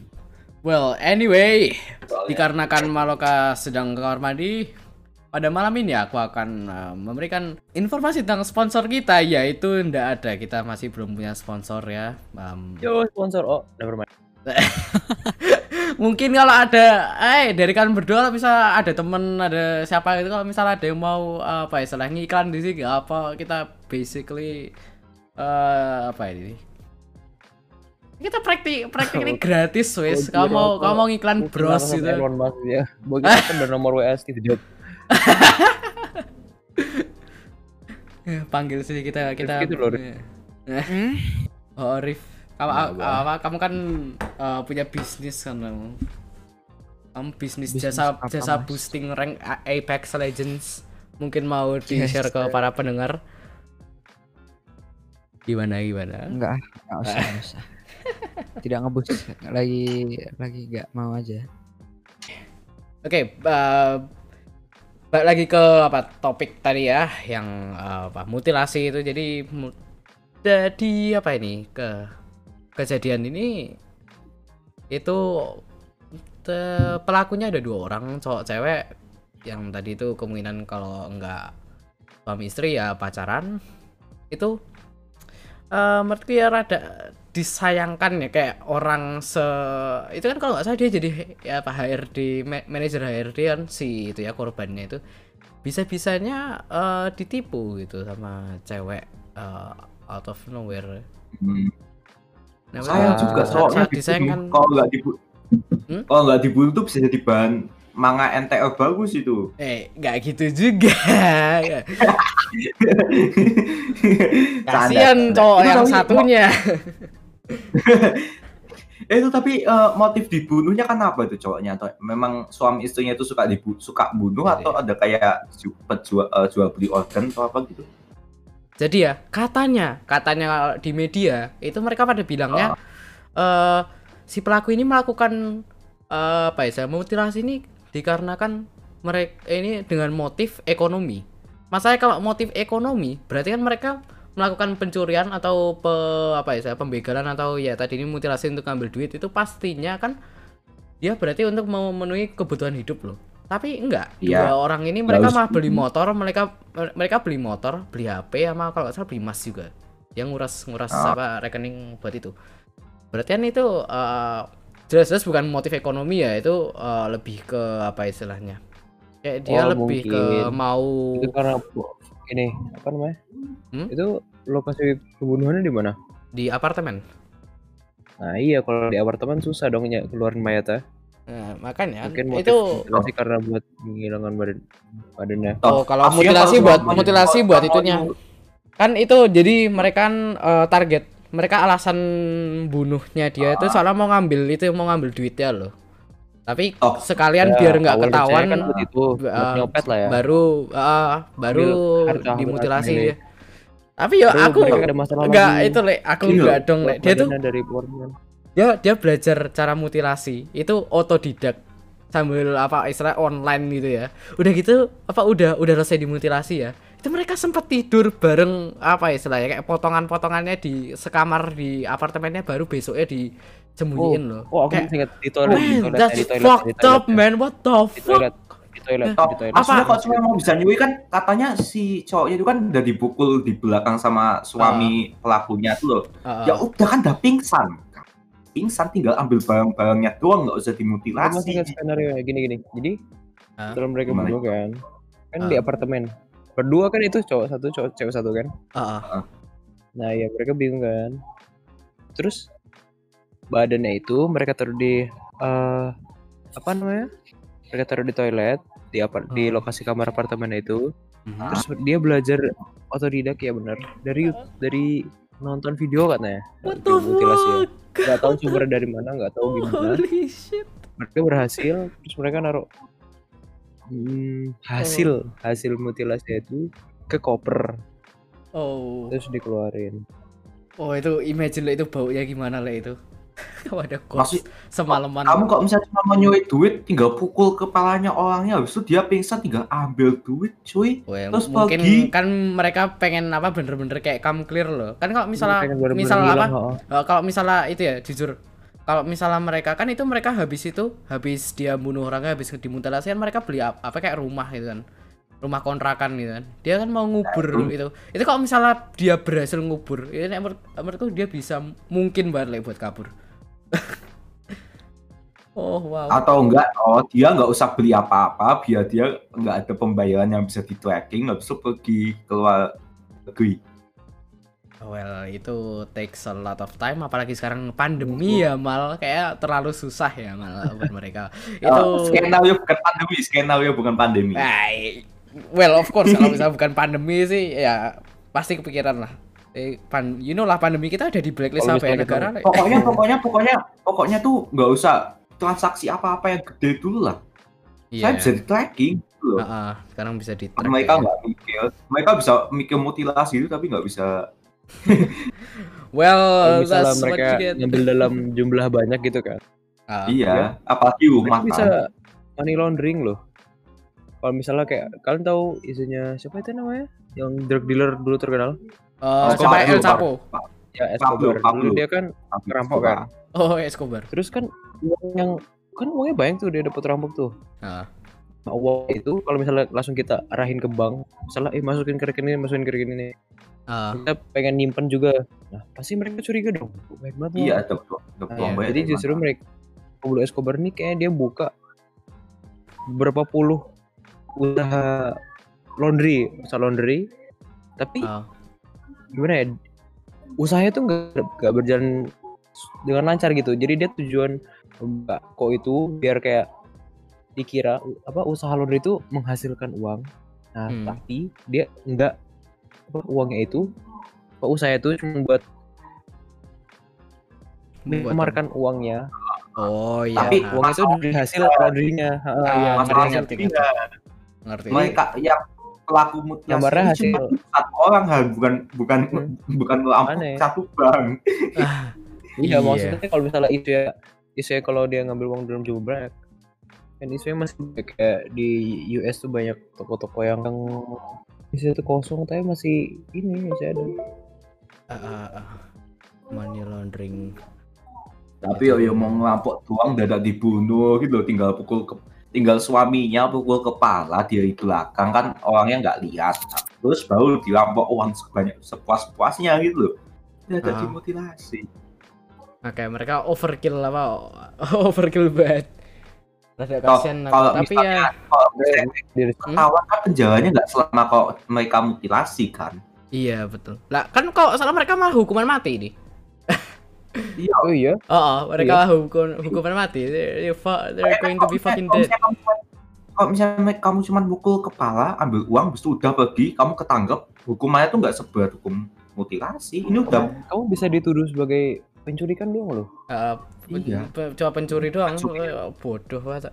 well anyway Soalnya dikarenakan Maloka sedang ke kamar mandi pada malam ini aku akan uh, memberikan informasi tentang sponsor kita yaitu ndak ada kita masih belum punya sponsor ya Um, Yo, sponsor. Oh, never mind. mungkin kalau ada eh dari kalian berdua kalau bisa ada temen ada siapa gitu kalau misalnya ada yang mau uh, apa ya salah ngiklan di sini apa kita basically eh apa ini kita praktik praktik ini gratis wes Oh, kamu mau gila, kamu mau ngiklan bros gitu Elon Musk ya. Bagi kita nomor Jobs. Ya, panggil sih kita kita gitu loh, Hmm? oh Rif kamu Nah, kamu kan uh, punya bisnis kan kamu kamu bisnis, Bisnis jasa apa, jasa Mas? boosting rank Apex Legends. Mungkin mau di Yes, share ke para pendengar. Gimana gimana? Enggak, enggak usah, enggak usah. Tidak ngebus lagi lagi enggak mau aja. oke uh, balik lagi ke apa topik tadi ya yang uh, apa mutilasi itu. Jadi jadi apa ini ke kejadian ini itu te- pelakunya ada dua orang cowok cewek. Yang tadi itu kemungkinan kalau enggak suami istri ya pacaran. Itu eh menurutku ya rada disayangkan ya kayak orang se itu kan kalau nggak salah dia jadi ya apa HRD ma- manajer HRD kan si itu ya korbannya itu. Bisa bisanya eh ditipu gitu sama cewek eh, out of nowhere. Hmm. Nah, Sayang Ah, juga soalnya saat disayangkan kalau nggak dibunuh Hmm? kalau nggak dibunuh tuh bisa jadi bahan manga NTL bagus itu. eh nggak gitu juga. Kasihan cowok yang satunya Eh, itu tapi eh, motif dibunuhnya kan apa itu cowoknya atau memang suami istrinya itu suka dibu suka bunuh Iya. atau ada kayak ju- jual eh, jual beli organ atau apa gitu? Jadi ya katanya, katanya di media itu mereka pada bilangnya eh si pelaku ini melakukan eh, apa ya mutilasi ini dikarenakan mereka ini dengan motif ekonomi. Masalahnya kalau motif ekonomi berarti kan mereka melakukan pencurian atau pe, apa ya pembegalan atau ya tadi ini mutilasi untuk ngambil duit itu pastinya kan dia berarti untuk memenuhi kebutuhan hidup loh tapi enggak Iya. dua orang ini mereka harus- malah beli motor mereka mereka beli motor beli HP sama kalau nggak salah beli emas juga yang nguras nguras Ah. apa rekening buat itu berarti kan itu eh, jelas-jelas bukan motif ekonomi ya itu eh, lebih ke apa istilahnya kayak dia Oh, lebih ke mungkin. mau Itu karena bu- ini apa namanya? Hmm? Itu lokasi pembunuhannya di mana? di apartemen Nah iya kalau di apartemen susah dong ya keluarin mayatnya. Nah, makanya Mungkin motif itu mutilasi karena buat menghilangkan badan badannya. oh kalau mutilasi buat semuanya- mutilasi buat itunya kan itu jadi mereka kan eh, target mereka alasan bunuhnya dia itu soalnya mau ngambil itu mau ngambil duitnya loh tapi Oh. sekalian Ya, biar nggak ketahuan kan buat itu buat eh, nyopet lah ya. baru eh, baru dimutilasi ya. tapi yo Baru aku mereka ada masalah enggak lagi. itu le aku enggak dong le dia tuh dari dia dia belajar cara mutilasi itu otodidak sambil apa istilah online gitu ya udah gitu apa udah udah selesai dimutilasi ya itu mereka sempat tidur bareng apa istilahnya kayak potongan-potongannya di sekamar di apartemennya baru besoknya disembunyiin loh Oh, aku kayak ingat di toilet, di man toilet, that's di toilet, di fucked toilet, up man what the di fuck toilet, di toilet, di toilet. Apa? kalau cuma mau bisa nyuri kan katanya si cowoknya itu kan udah dipukul di belakang sama suami pelakunya tuh loh. Heeh. Ya udah kan udah pingsan. Pingsan tinggal ambil barang-barangnya doang nggak usah Aku masih dimutilasi. ingat skenario gini-gini. Jadi Hah? setelah mereka berdua kan, kan Ah. di apartemen. Berdua kan itu cowok satu, cowok cewek satu kan. Heeh. Nah ya mereka bingung kan. Terus badannya itu mereka taruh di eh apa namanya? Mereka taruh di toilet di apa di Hmm. lokasi kamar apartemen itu. Mhm. Terus dia belajar otodidak ya benar dari dari nonton video katanya. what the mutilasi ya. Nggak tahu sumbernya dari mana, nggak tahu gimana. holy shit Mereka berhasil, terus mereka naruh hmm, hasil hasil mutilasi itu ke koper oh terus dikeluarin. Oh itu imagine le itu baunya gimana le itu Kalau ada kos semalaman Kamu kok misalnya cuma mau nyuri duit, tinggal pukul kepalanya orangnya, habis itu dia pingsan tinggal ambil duit, cuy. Well, terus mungkin pergi. kan mereka pengen apa bener-bener kayak come clear loh kan kalau misalnya misal apa oh. eh, kalau misalnya itu ya jujur kalau misalnya mereka kan itu mereka habis itu habis dia bunuh orangnya habis dimutilasi kan mereka beli ap- apa kayak rumah gitu kan. Rumah kontrakan gitu kan. Dia kan mau ngubur Nah, itu. itu. Kalau misalnya dia berhasil ngubur ini menurut menurutku dia bisa mungkin banget le buat kabur. Oh wow. Atau enggak, oh dia nggak usah beli apa-apa, biar dia nggak ada pembayaran yang bisa di tracking, habis itu pergi keluar negeri. Well, itu takes a lot of time apalagi sekarang pandemi ya mal kayak terlalu susah ya mal buat mereka. itu Itu skenario bukan pandemi, skenario bukan pandemi. Ay, well of course kalau misalnya bukan pandemi sih ya pasti kepikiran lah. Eh, pan, you know lah pandemi kita ada di blacklist Kalau sampai negara. Le. Pokoknya, pokoknya, pokoknya, pokoknya tuh nggak usah transaksi apa-apa yang gede dulu lah. Iya. Saya bisa di tracking gitu loh. Heeh, sekarang bisa di track. mereka ya. nggak mikir, mereka bisa mikir mutilasi itu tapi nggak bisa. Well, Kalau misalnya that's what mereka you get. ngambil dalam jumlah banyak gitu kan. Ah, iya, apalagi rumah bisa kan. money laundering loh. Kalau misalnya kayak kalian tahu isunya siapa itu namanya? Yang drug dealer dulu terkenal? eh, Oh, siapa Pablo, El Chapo? Ya Pablo, Escobar. Pablo. Dulu dia kan Perampok kan? Oh, Escobar. terus kan yang kan uangnya banyak tuh dia dapat rampok tuh. Ah. Nah, uang itu kalau misalnya langsung kita arahin ke bank, misalnya eh masukin ke rekening ini, masukin ke rekening ini. Ah, Kita pengen nyimpen juga. Nah, pasti mereka curiga dong. Baik banget. Iya, Nah, uang ya, jadi justru mana. mereka Pablo Escobar nih kayaknya dia buka beberapa puluh usaha laundry, usaha laundry. Tapi ah. gimana ya? Usahanya tuh nggak nggak berjalan dengan lancar gitu. Jadi dia tujuan buka kok itu biar kayak dikira apa usaha laundry itu menghasilkan uang. Nah, Hmm. tapi dia enggak apa uangnya itu apa usaha itu cuma buat Buat mengemarkan uangnya Oh iya. Tapi nah, uang itu dari hasil laundry-nya. Heeh, Ah, iya, ngerti, masalahnya ngerti, tidak. ngerti. mereka yang pelaku mutilasi Gambarnya itu cuma hasil- satu orang hal bukan bukan Hmm. bukan melampau Aneh. satu bank. Iya, Iya. maksudnya kalau misalnya isu ya isu ya kalau dia ngambil uang dalam jumlah banyak kan isunya masih kayak di US tuh banyak toko-toko yang yang isu itu kosong tapi masih ini masih ada Ah, ah, ah. money laundering. Tapi yo, yo mau ngerampok doang dadak dibunuh gitu loh, tinggal pukul ke, tinggal suaminya pukul kepala dia di belakang kan orangnya nggak lihat. Nah, terus baru dirampok uang sebanyak sepuas-puasnya gitu loh. Dadak Ah. dimutilasi. Nah, kayak mereka overkill apa? overkill banget. Rada Kalau- kasihan kalau tapi misalnya- ya Kalau misalnya Diri- ketahuan kan penjaranya nggak selama kalau mereka mutilasi kan. iya betul. Lah kan kok salah mereka malah hukuman mati nih. Iya. Oh iya. Oh, oh, mereka malah hukum, hukuman mati. They, they fu- they're going to be fucking Kalau dead. Kalau misalnya kamu cuma pukul kepala, ambil uang, habis itu udah pergi, kamu ketangkep, hukumannya tuh nggak seberat hukum mutilasi. Ini udah Kamu bisa dituduh sebagai pencuri kan doang loh. Eh, pen- Iya. cuma pencuri doang Pencuri. Eh, bodoh banget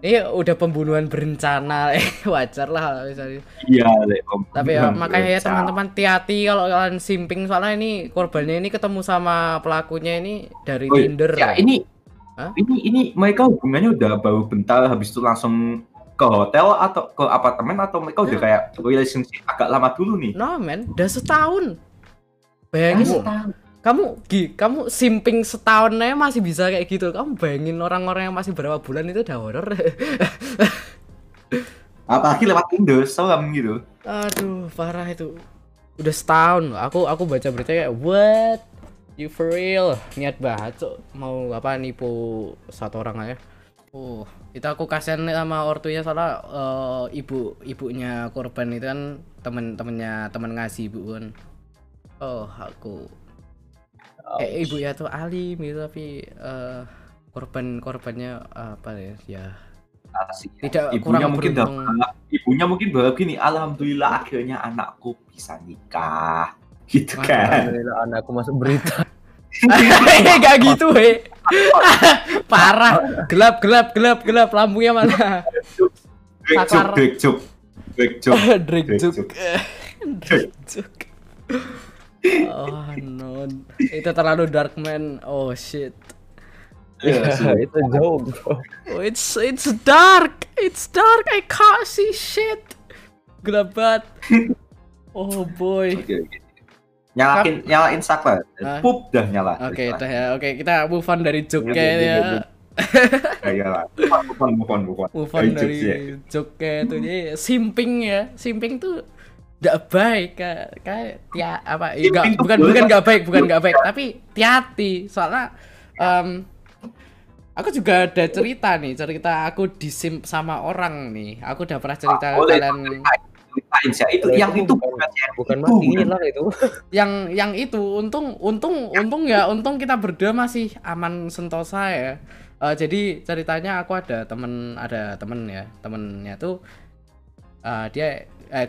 ini udah pembunuhan berencana eh wajar lah misalnya iya, tapi ya makanya ya teman-teman hati-hati kalau kalian simping soalnya ini korbannya ini ketemu sama pelakunya ini dari Oh, Tinder Ya, ini Hah? ini ini mereka hubungannya udah baru bentar habis itu langsung ke hotel atau ke apartemen atau mereka udah Ya. kayak relationship agak lama dulu nih. no man udah setahun bayangin kamu Gi, kamu simping setahun aja masih bisa kayak gitu kamu bayangin orang-orang yang masih berapa bulan itu udah horor Apalagi lewat Tinder, seram gitu. Aduh, parah itu. Udah setahun. Aku aku baca berita kayak what? You for real? Niat banget, Cok. Mau apa nipu satu orang aja. Oh, itu aku kasihan sama ortunya soalnya eh, ibu ibunya korban itu kan temen-temennya temen ngasih ibu kan. Oh, aku eh ibu ya tuh alim gitu tapi eh, korban korbannya apa ya? Ya Asik. tidak Ibunya kurang mungkin beruntung. ibunya mungkin berharap gini, alhamdulillah akhirnya anakku bisa nikah. Gitu Wah, kan. Alhamdulillah anakku masuk berita. Gak gitu, he. Parah. Gelap, gelap, gelap, gelap. Lampunya mana? Drake Drake Juk. Juk. Drake Juk. Oh no, itu terlalu dark man. Oh shit. Sih. itu jauh bro. Oh, it's it's dark. It's dark. I can't see shit. Gelap banget. Oh boy. Oke. Nyalain, nyalain saklar. Pup dah nyala. Oke, dah ya. Oke, kita move on dari joke Iya, iya, iya, ya. iya. Ya, ya lah. Move on, move on, move on. move on Dari dari jokes ya. joke itu jadi simping ya simping tuh tidak baik kayak kayak ya apa ya, bukan bukan lah. nggak baik bukan nggak baik tapi hati-hati soalnya em, aku juga ada cerita nih cerita aku disimp sama orang nih aku udah pernah cerita ke Boleh, kalian Ceritain sih. Itu yang itu bukan- bukan yang Bukan itu, mati hilang itu. yang yang itu untung untung untung ya untung kita berdua masih aman sentosa ya Eh, jadi ceritanya aku ada temen ada temen ya temennya tuh eh, dia eh,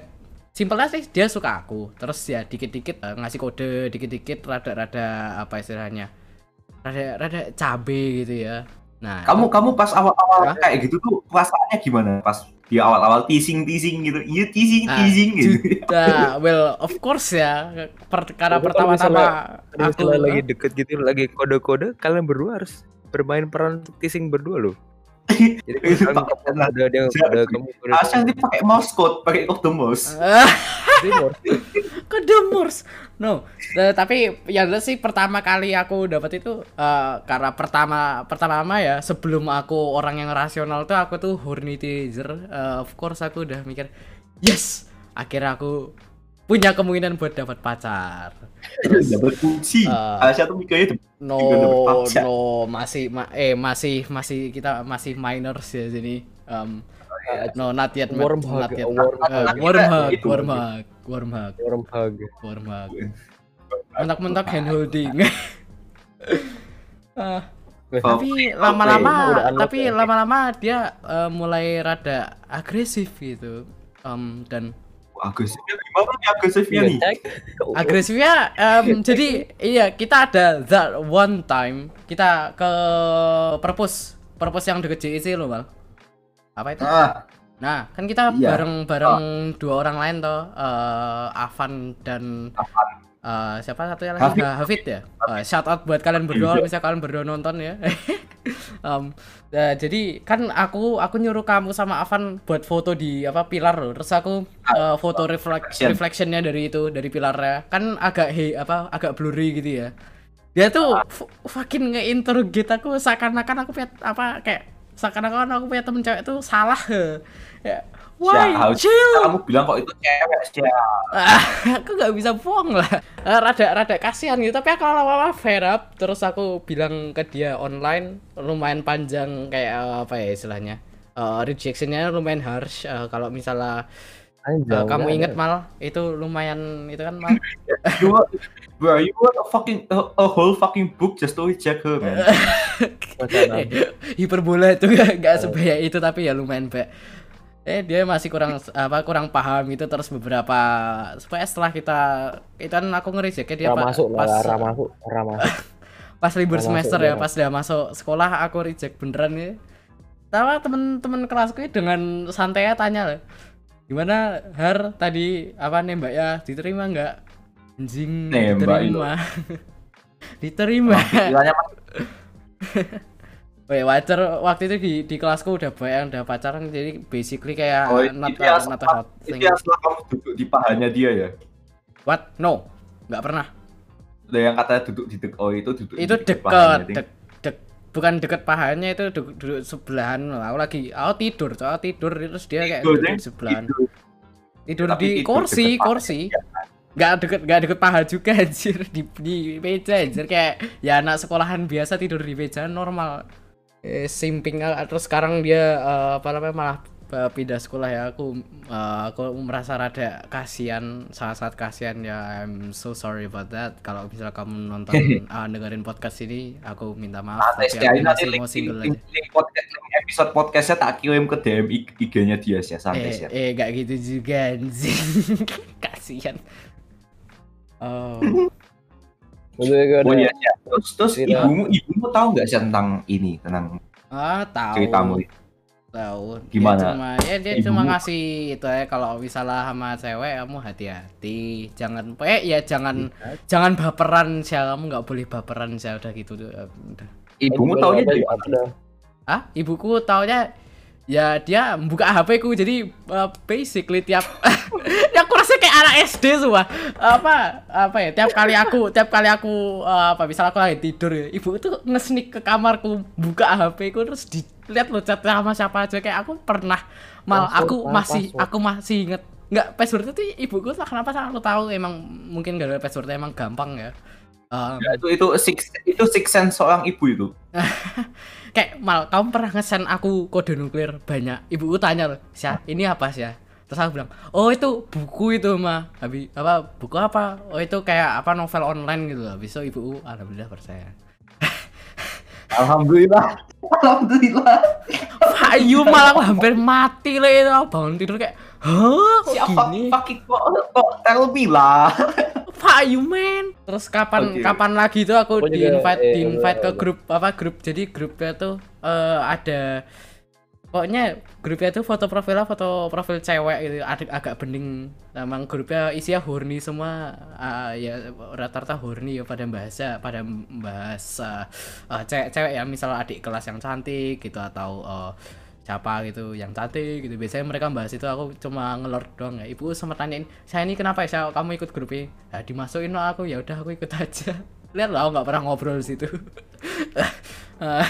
simpelnya sih dia suka aku terus ya dikit-dikit eh, ngasih kode dikit-dikit rada-rada apa istilahnya rada rada cabe gitu ya nah Kamu kamu pas awal-awal kayak gitu tuh perasaannya gimana? Pas di awal-awal teasing teasing gitu. Iya teasing Ah, teasing gitu. Nah, well of course ya per- karena pertama-tama Kalau aku lagi deket gitu lagi kode-kode kalian berdua harus bermain peran untuk teasing berdua loh. Jadi kalau kamu Asal dia pakai mouse code, pakai kode mouse. Kode Morse. No, eh, tapi yang jelas sih pertama kali aku dapat itu eh, karena pertama pertama ya sebelum aku orang yang rasional tuh aku tuh horny teaser. Eh, of course aku udah mikir yes akhirnya aku punya kemungkinan buat dapat pacar. Dapat kunci. Ah. Tuh mikirnya tuh No, no masih ma eh masih masih kita masih minors ya sini. Um, no, not yet, not Warm hug, not yet. warm Eh, hug. warm hug, Itu. warm hug, warm hug. Warm hug. warm hug mentok-mentok hand holding Oh, tapi lama-lama unlock tapi ya. lama-lama dia eh, mulai rada agresif gitu Em, dan agresifnya gimana nih? Agresifnya nih? Agresifnya em, jadi iya kita ada that one time. Kita ke perpus. Perpus yang deket JEC loh mal apa itu? Ah, Nah, kan kita Iya. bareng-bareng dua orang lain toh, eh Avan dan eh, siapa satunya lagi? Hafid. Ah, Hafid ya. Eh, shout out buat kalian berdua, kalau misalnya kalian berdua nonton ya. Em, ya, jadi kan aku aku nyuruh kamu sama Avan buat foto di apa pilar loh. Terus aku eh, foto reflek Reflection. reflectionnya dari itu dari pilarnya. Kan agak he apa agak blurry gitu ya. dia tuh fu- fucking nge-interrogate aku seakan-akan aku punya apa kayak seakan-akan aku punya temen cewek tuh salah ya why chill. kamu bilang kok itu cewek sih Ah, aku nggak bisa bohong lah. Eh, rada rada kasihan gitu. Tapi aku lama-lama fair up terus aku bilang ke dia online lumayan panjang kayak eh, apa ya istilahnya? Eh, rejectionnya lumayan harsh. Eh, kalau misalnya eh, Anjay, kamu inget mal itu lumayan itu kan mal? You want, bro you want a fucking a, a whole fucking book just to reject her man. Hiperbola itu nggak nggak sebaya itu tapi ya lumayan baik eh dia masih kurang apa kurang paham itu terus beberapa supaya setelah kita itu kan aku ngerejek dia Ora pa- masuk lah, pas ora masuk, pas libur semester masuk, ya dia pas dia masuk sekolah aku reject beneran ya. Tahu temen-temen kelasku dengan santai tanya loh gimana har? Tadi apa nembak ya? Diterima nggak? Anjing diterima. diterima Ya wajar waktu itu di di kelasku udah banyak yang udah pacaran jadi basically kayak Oh, not, itu not a hot itu thing. yang setelah kamu duduk di pahanya dia ya What? No, nggak pernah. Lah yang katanya duduk di dek oh itu duduk Itu di deket, dek, dek, bukan deket pahanya itu duduk, duduk sebelahan. Aku lagi, aku tidur, aku tidur terus dia kayak Tidur, duduk di sebelahan. Tidur. Tidur Tapi di tidur kursi, kursi. dia. Nggak deket, nggak deket paha juga anjir di di meja anjir kayak ya anak sekolahan biasa tidur di meja normal. Eh, simping ah, terus sekarang dia eh, apa namanya malah eh, pindah sekolah ya. Aku eh, aku merasa rada kasihan sangat-sangat kasihan ya. I'm so sorry about that. Kalau misalnya kamu nonton ah, dengerin podcast ini aku minta maaf. Santai tapi aku nanti masih link, mau single link, aja. link podcast, episode podcastnya tak kirim ke DM IG-nya dia sih, santai eh sih. eh gak gitu juga anjing. Kasihan. oh Oh iya, iya. Terus, terus Cerita. ibumu, ibumu tahu nggak sih tentang ini, tentang ah tahu ceritamu? tahu Dia Gimana? cuma ya dia Ibumu- cuma ngasih itu ya kalau misalnya sama cewek kamu hati-hati jangan eh ya jangan jangan baperan sih kamu nggak boleh baperan sih udah gitu udah Ibumu taunya dari ada. ah ibuku taunya ya dia buka HP ku jadi uh, basically tiap ya aku rasa kayak anak SD semua apa apa ya tiap kali aku tiap kali aku uh, apa misal aku lagi tidur ya ibu itu ngesnik ke kamarku buka HP ku terus dilihat lo chat sama siapa aja. Kayak aku pernah mal Password aku masih password. aku masih inget nggak password itu ibuku lah kenapa selalu tahu emang mungkin gak ada passwordnya emang gampang ya. Um, Ya, itu itu six itu six sense seorang ibu itu. kayak mal kamu pernah ngesen aku kode nuklir? Banyak. Ibuku tanya loh Syah ini apa sih terus aku bilang oh itu buku itu mah habis apa buku apa? Oh itu kayak apa novel online gitu loh. Besok ibuku alhamdulillah percaya. Alhamdulillah. Alhamdulillah. Ayu malah aku hampir mati lah itu. Bangun tidur kayak hah kok Siapa gini? fucking kok kok tell me lah. Pak Ayu men terus kapan Oke. kapan lagi tuh aku di invite eh, di invite ke eh, grup apa grup jadi grupnya tuh eh, ada pokoknya grupnya tuh foto profilnya foto profil cewek gitu agak agak bening. Emang grupnya isinya horny semua. Ah, ya rata-rata horny ya pada bahasa pada bahasa cewek cewek ya misal adik kelas yang cantik gitu atau eh, siapa gitu yang cantik gitu biasanya mereka bahas itu aku cuma ngelor doang ya ibu sempat tanyain saya ini kenapa ya Saya- kamu ikut grup ini ya dimasukin lah aku ya udah aku ikut aja lihat lah aku nggak pernah ngobrol di situ Ah.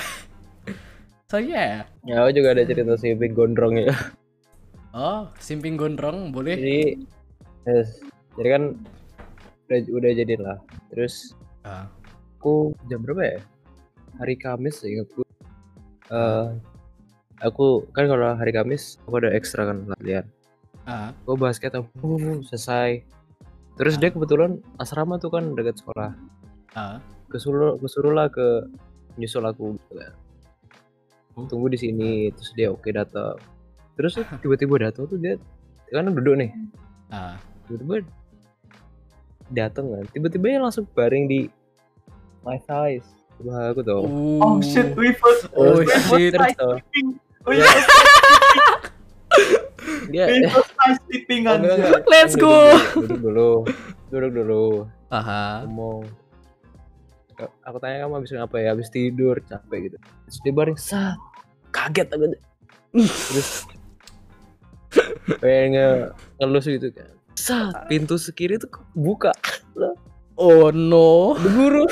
so yeah Ya, aku juga ada cerita si Big Gondrong ya. oh simping gondrong boleh Jadi, yes. jadi kan udah, udah jadian lah. Terus Ah. aku jam berapa ya? Hari Kamis ingat gue. Eh, aku kan kalau hari Kamis aku ada ekstra kan latihan. Ah. Gue basket aku uh, selesai. Terus dia kebetulan asrama tuh kan dekat sekolah. Ah. Kesuruh kesuruh lah ke nyusul aku gitu kan. Tunggu di sini terus dia oke datang. Terus tiba-tiba datang tuh dia kan duduk nih. Ah. tiba-tiba datang kan tiba-tiba dia langsung baring di my thighs Wah, aku tuh Oh shit, reverse. Oh, reverse shit. Terus. Oh iya, dia sleeping Oh. Let's go. duduk dulu duduk dulu Aha. ngomong aku tanya kamu habis ngapa ya habis tidur capek gitu terus dia baring sat kaget aku terus kayak nge ngelus gitu kan sat pintu sekiri tuh buka Oh no. Guru.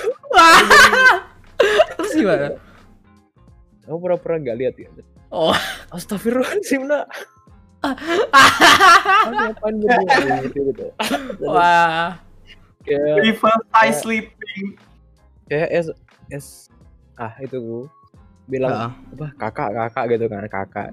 Terus gimana? Kamu pura-pura nggak lihat ya? Oh. Astagfirullahaladzim nak. Gitu gitu. Wah. Kayak River High sleeping. kayak es es ah itu ku bilang Heeh. apa kakak kakak gitu kan kakak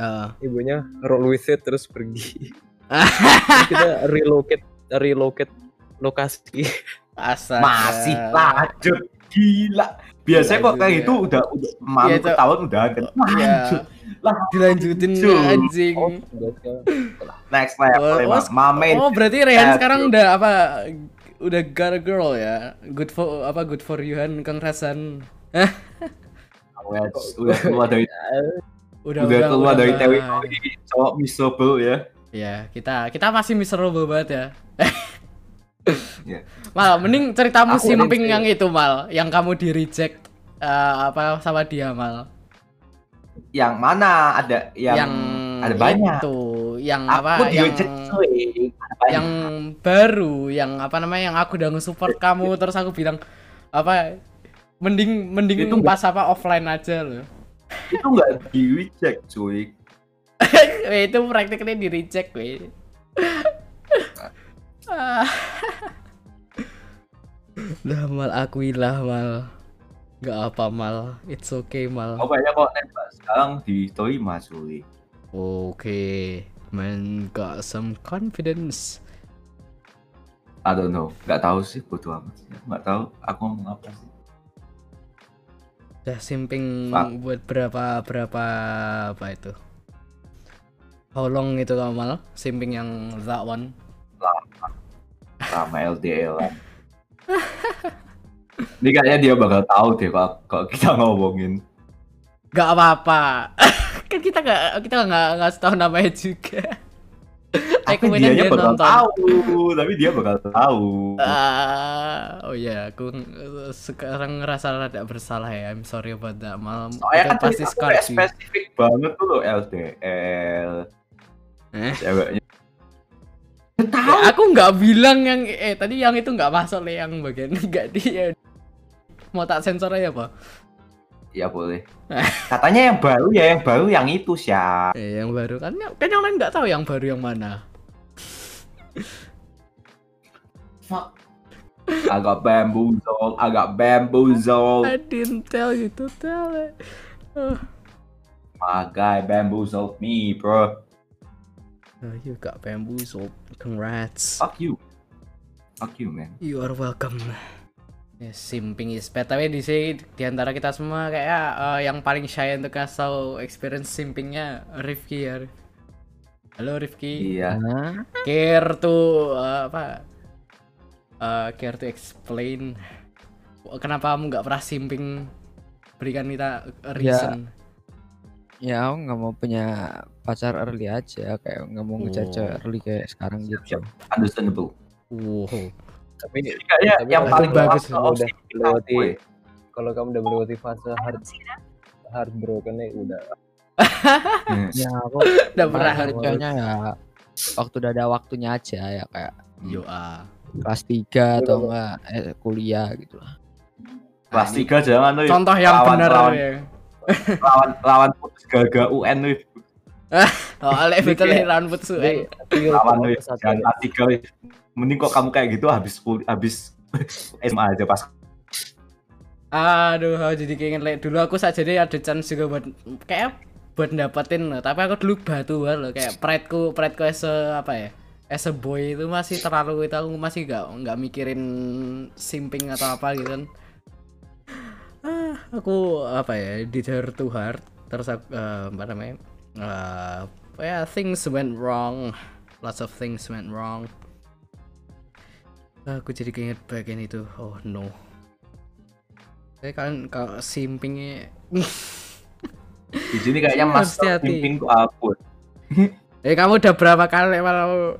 Heeh. ibunya roll with it terus pergi kita relocate relocate lokasi Astaga. Masih lanjut. Gila. Biasanya kok kayak Lanjut, itu udah udah malu Cok. ketahuan udah. Lanjut. Lah, Dilanjutin Cuk. anjing. oh. Next level Oh, oh, Mamen. Oh, berarti Rehan Eh, sekarang udah apa? Udah got a girl ya. Good for apa? Good for you Han Rasan. Udah keluar dari Udah udah keluar dari teritori cowok miserable ya. Ya, kita kita masih miserable banget ya. Iya. Mal, mending ceritamu simping nanti- yang itu Mal, yang kamu di reject eh, apa sama dia Mal. Yang mana ada yang, yang ada banyak. itu, yang Aku apa? di Yang cuy. Yang baru, yang apa namanya? Yang aku udah nge-support kamu terus aku bilang apa? Mending mending Itu pas apa offline aja loh. itu nggak di reject cuy. Itu praktiknya di reject, weh. Ah. Lah mal akuilah mal. Gak apa mal, it's okay mal. Oh banyak kok nembak sekarang diterima cuy. Oke, man got some confidence. I don't know, nggak tahu sih bodo amat. Nggak tahu aku ngomong apa sih. Udah simping Pak. buat berapa berapa apa itu? How long itu kamu mal? Simping yang that one? Sama LDL -an. Ini kayaknya dia bakal tahu deh kalau, kita ngomongin. Gak apa-apa. kan kita gak kita nggak nggak tahu namanya juga. Tapi kemudian dianya dia bakal nonton. tahu, tapi dia bakal tahu. Ah, oh ya, aku eh, sekarang ngerasa rada bersalah ya. I'm sorry about that. Malam Soalnya kan pasti aku spesifik banget tuh loh LDL. Eh? Ceweknya. Ya, aku nggak bilang yang eh tadi yang itu nggak masuk le yang bagian nggak dia. Mau tak sensor aja apa? Ya boleh. Katanya yang baru ya, yang baru yang itu sih. Eh, yang baru kan kan yang lain nggak tahu yang baru yang mana. Agak bamboozle, agak bamboozle. I didn't tell you to tell it. Oh, My guy bamboozled me, bro. Oh, you got bamboozled. Congrats. Fuck you. Fuck you, man. You are welcome. Ya, simping is bad. Tapi di sini di antara kita semua kayak eh, yang paling shy untuk kasih tahu experience simpingnya Rifki ya. Halo Rifki. Iya. Hah? Care to eh, apa? Eh, care to explain kenapa kamu nggak pernah simping? Berikan kita reason. Ya aku nggak mau punya pacar early aja kayak nggak mau ngejar Oh. cewek early kayak sekarang gitu. Siap. Understandable. Wow. tapi kayaknya Tapi yang paling bagus, masuk udah melewati kalau kamu udah melewati fase hard heartbroken ya udah Hmm. Ya aku Udah pernah ceweknya ya waktu udah ada waktunya aja ya kayak Yo ah. kelas 3 atau enggak eh, kuliah gitu lah. Kelas tiga jangan tuh. Contoh yang lawan, benar lawan, ya. lawan lawan putus gagal UN tuh. Oh, Alek Ini betul nih lawan feel Lawan Jangan tiga. weh. Mending kok kamu kayak gitu habis habis SMA aja pas Aduh, jadi keinget lek dulu aku saja deh ada chance juga buat kayak buat dapetin loh. Tapi aku dulu batu loh kayak pride-ku, pride-ku as a, apa ya? As a boy itu masih terlalu itu aku masih gak nggak mikirin simping atau apa gitu kan. Ah, aku apa ya? Her to heart. Terus aku eh, apa namanya? Eh, ya things went wrong. Lots of things went wrong. Aku jadi keinget bagian itu. Oh no. Kayak kalian kalau simpingnya di sini kayaknya Iya, Mas tuh aku. Eh kamu udah berapa kali malah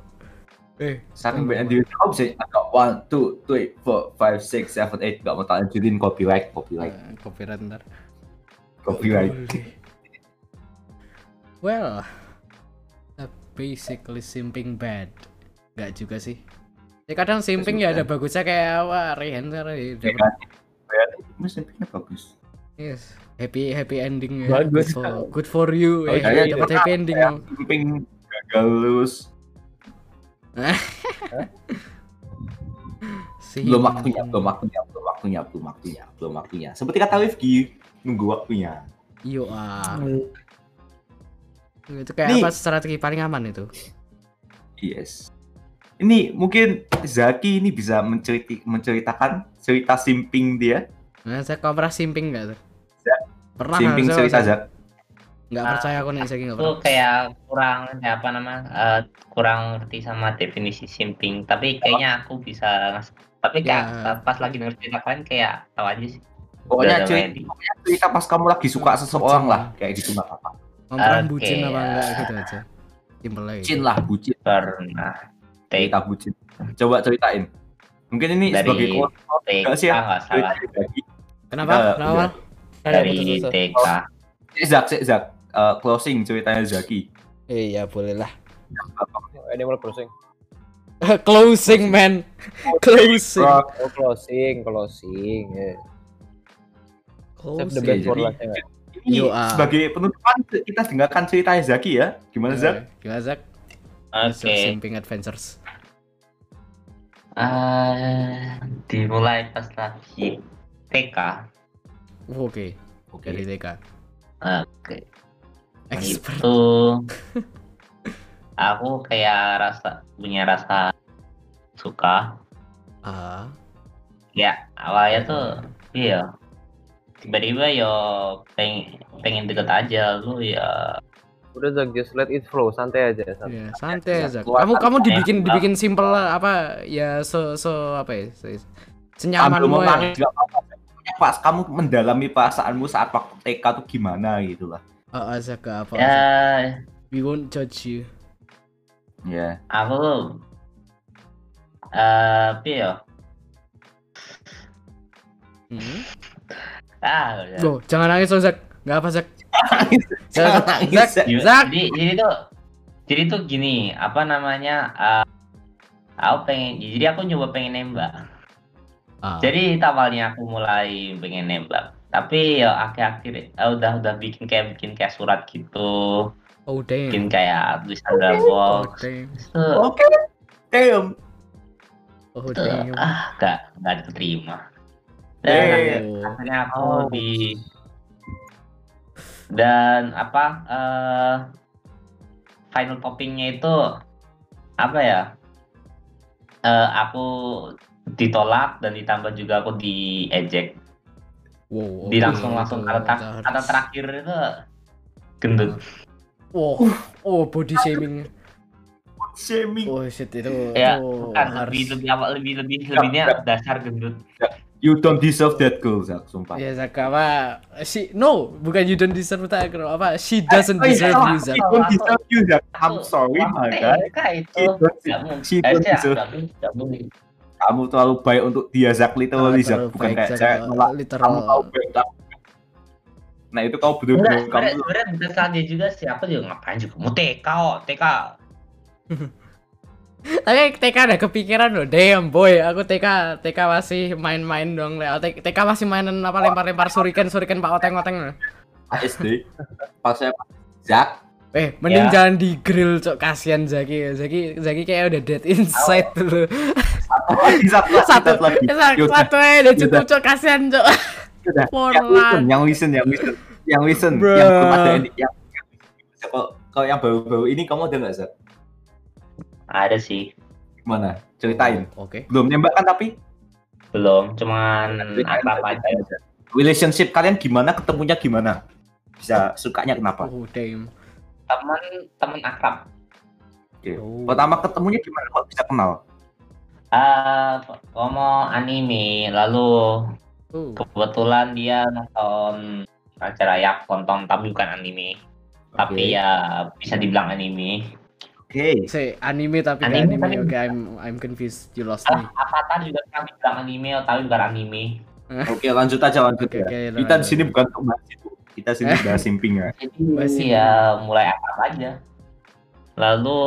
Eh Saking banyak di YouTube bisa ada one, two, three, four, five, six, seven, eight. Gak mau tak lanjutin copyright, copyright, eh, copyright ntar copyright. Well Basically simping bad Gak juga sih Ya kadang simping ya ada bagusnya kayak wah Rehen sekarang ya, Ya kan? Mas simpingnya bagus. yes. happy happy ending ya. Bagus. Good for, good for you. Oh, eh, iya, dapat happy ending. Simping gagal lulus. Belum waktunya, belum waktunya, belum waktunya, belum waktunya, belum waktunya. Seperti kata Rifki, nunggu waktunya. Yo ah. Itu kayak Nih. apa strategi paling aman itu? Yes. Ini mungkin Zaki ini bisa menceriti, menceritakan cerita simping dia. Nah, saya kau pernah simping nggak tuh? Ya. Pernah simping nggak? cerita Saya Zak. nggak percaya aku nih saya nggak Aku pernah. kayak kurang ya apa nama eh, kurang ngerti sama definisi simping tapi kayaknya aku bisa tapi kayak Ya. pas lagi denger cerita kalian kayak tahu aja sih Pokoknya cerita, pas kamu lagi suka seseorang lah, kayak gitu nggak apa-apa. Oke, bucin apa enggak gitu aja. Simpel aja. Bucin lah, bucin. pernah Cerita bucin. Coba ceritain. Mungkin ini Dari sebagai Enggak sih ya. salah. Kenapa? Udah, Kenapa? udah. dari. TK Eh, Zak, Zak, Zak. Eh, closing ceritanya Zaki. Iya, boleh lah. Animal Crossing. Closing man. Closing. Bro, Oh closing, closing. Yeah. Save the Closing. best for last Yo, ah. sebagai penutupan kita dengarkan ceritanya Zaki ya. Gimana Zak? Gimana Zak? oke Simping Adventures. Eh, dimulai pas lagi TK Oh, Oke, Oke. dari TK. oke Expert. itu aku kayak rasa punya rasa suka Ah, ya awalnya tuh iya tiba-tiba yo pengen pengen deket aja lu ya Udah Zak, just let it flow, santai aja. Santai. iya, santai Zak. Zak. Kamu kamu dibikin Enak. dibikin simple lah, apa ya so so apa ya? se- Senyaman mau ya. nangis Pas kamu mendalami perasaanmu saat waktu TK tuh gimana gitu lah. Ah, ah, Zak apa? ya? We won't judge you. Ya. aku eh apa ya Hmm? Ah. Loh, jangan nangis loh, Zak. Enggak apa, Zak. Jangan Zak, nangis, Zak, Zak. Jadi- Zak. jadi jadi tuh jadi tuh gini apa namanya eh, aku pengen jadi aku nyoba pengen nembak Ah. Jadi awalnya aku mulai pengen nembak, tapi ya akhir-akhir eh, udah udah bikin kayak bikin kayak surat gitu, Oh, damn. bikin kayak tulisan Oh, box. damn. Tuh, Oke. Damn. Oh, damn. ah nggak nggak diterima. Dan Eh. akhir- Oh. akhirnya aku Oh. di dan apa eh final toppingnya itu apa ya? Eh aku ditolak dan ditambah juga aku diejek. Wow, di langsung langsung kata, ter- kata terakhir itu gendut Wow. Oh, body shaming. Shaming. Oh, shit itu. ya itu bukan harus- lebih lebih apa lebih lebih lebihnya dasar gendut You don't deserve that girl, Zak, sumpah. Ya Zak apa? She no, bukan you don't deserve that girl. Apa? She doesn't Oh, iya, deserve you Zak. She don't deserve you, Zak. I'm sorry, my itu She don't- she don't deserve- mungkin Kamu terlalu baik untuk dia, Zak. Literally, Ah, Zak. terlalu Bukan kayak cewek nolak. Literal. Kamu tahu baik. Zak. Nah, itu kau bener-bener kamu sebenarnya dia juga sih aku juga ngapain juga mau TK TK Tapi TK ada kepikiran loh, damn boy, aku TK TK masih main-main dong, Le. TK, masih mainan apa lempar-lempar suriken suriken pak oteng-oteng loh. SD. Pas saya Zak, Eh, mending Ya. jangan di grill cok kasihan Zaki. Zaki Zaki kayak udah dead inside dulu. lagi satu lagi, satu satu lagi. satu, satu aja udah cukup cok kasihan cok. For yang listen, life. yang listen, yang listen, yang Bruh. yang ada ini, yang, yang kalau kalau yang baru-baru ini kamu ada nggak Zak? Ada sih Gimana? Ceritain. Oke. Belum nembak kan tapi belum cuman apa apa aja. relationship kalian gimana? Ketemunya gimana? Bisa sukanya kenapa? Oh damn. teman teman akrab Oke. Oh. Pertama ketemunya gimana? Kok bisa kenal? ah ngomong anime lalu Oh. kebetulan dia nonton acara ya nonton tapi bukan anime tapi ya bisa dibilang anime Oke. Say anime tapi Anime anime. tapi- Oke, I'm I'm confused. You lost ah me. Avatar juga kan dibilang anime tapi bukan anime Oke, lanjut aja lanjut Oke, ya. oke, Kita di sini bukan untuk bahas itu. Kita sini bahas simping ya. jadi Masih. ya mulai akrab aja lalu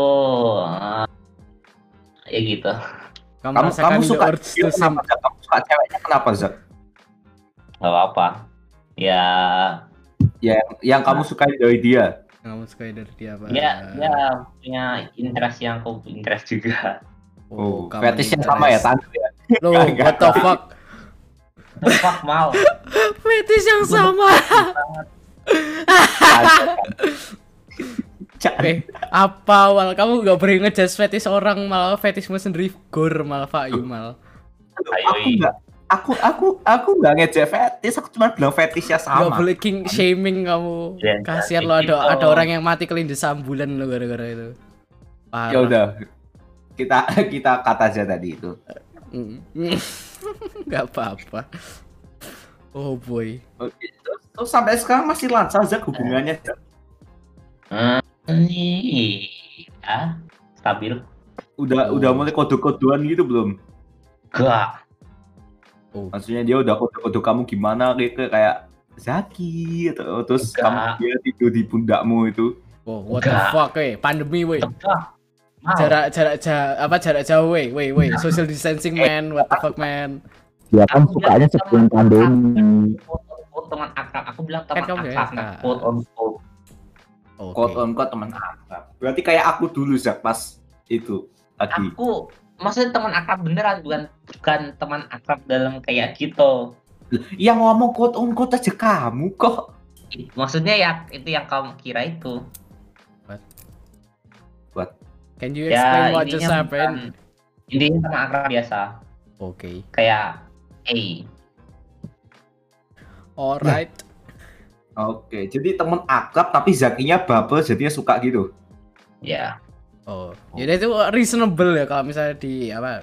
eh, ya gitu Kamu, Kamu kamu suka Zak? Kamu suka ceweknya kenapa Zak? Gak apa-apa. Ya, Yang yang kamu suka dari dia. Kamu suka dari dia apa? ya, ya punya interest yang aku interest juga. Oh, kamu fetish yang sama ya, tante ya. Enggak. what the fuck? The fuck mau. Fetish yang sama. Cak. Eh, apa awal kamu gak boleh ngejudge fetish orang malah fetishmu sendiri gor malah Pak Yumal. Aku nggak aku aku aku nggak ngejek fetish aku cuma bilang fetishnya Gak sama boleh king shaming kamu. Ya, Kasihan ya, lo ada gitu. ada orang yang mati kelindes ambulan lo gara-gara itu. Parah. ya udah kita kita kata aja tadi itu Mm. Gak apa-apa. Oh boy. Oke, terus, terus sampai sekarang masih lancar Zak hubungannya Zak? Hmm, iya, stabil. udah udah mulai kode-kodean gitu belum Gak. Oh. maksudnya dia udah kode-kode kamu gimana gitu kayak Zaki atau terus Enggak. kamu dia tidur di pundakmu itu Oh, what the Enggak. fuck, eh, pandemi. The. Mau. Jarak jarak ja- apa jarak jauh, weh, weh, weh. Social distancing, man. What the fuck, man. Dia kan Aku sukanya sebelum teman pandemi. teman akrab. Aku bilang Kan teman ya, akrab, nah, ah. quote on quote. Oke. quote on quote teman akrab berarti kayak aku dulu Zak pas itu tadi Aku maksudnya teman akrab beneran bukan bukan teman akrab dalam kayak gitu. yang ngomong quote on quote aja kamu kok Maksudnya ya itu yang kamu kira itu. Can you Ya explain what just intinya happened? bukan- intinya teman akrab biasa. Oke. Kayak hey, Alright. oke jadi teman akrab tapi Zakinya baper jadinya suka gitu ya. Oh, jadi itu reasonable ya kalau misalnya di apa?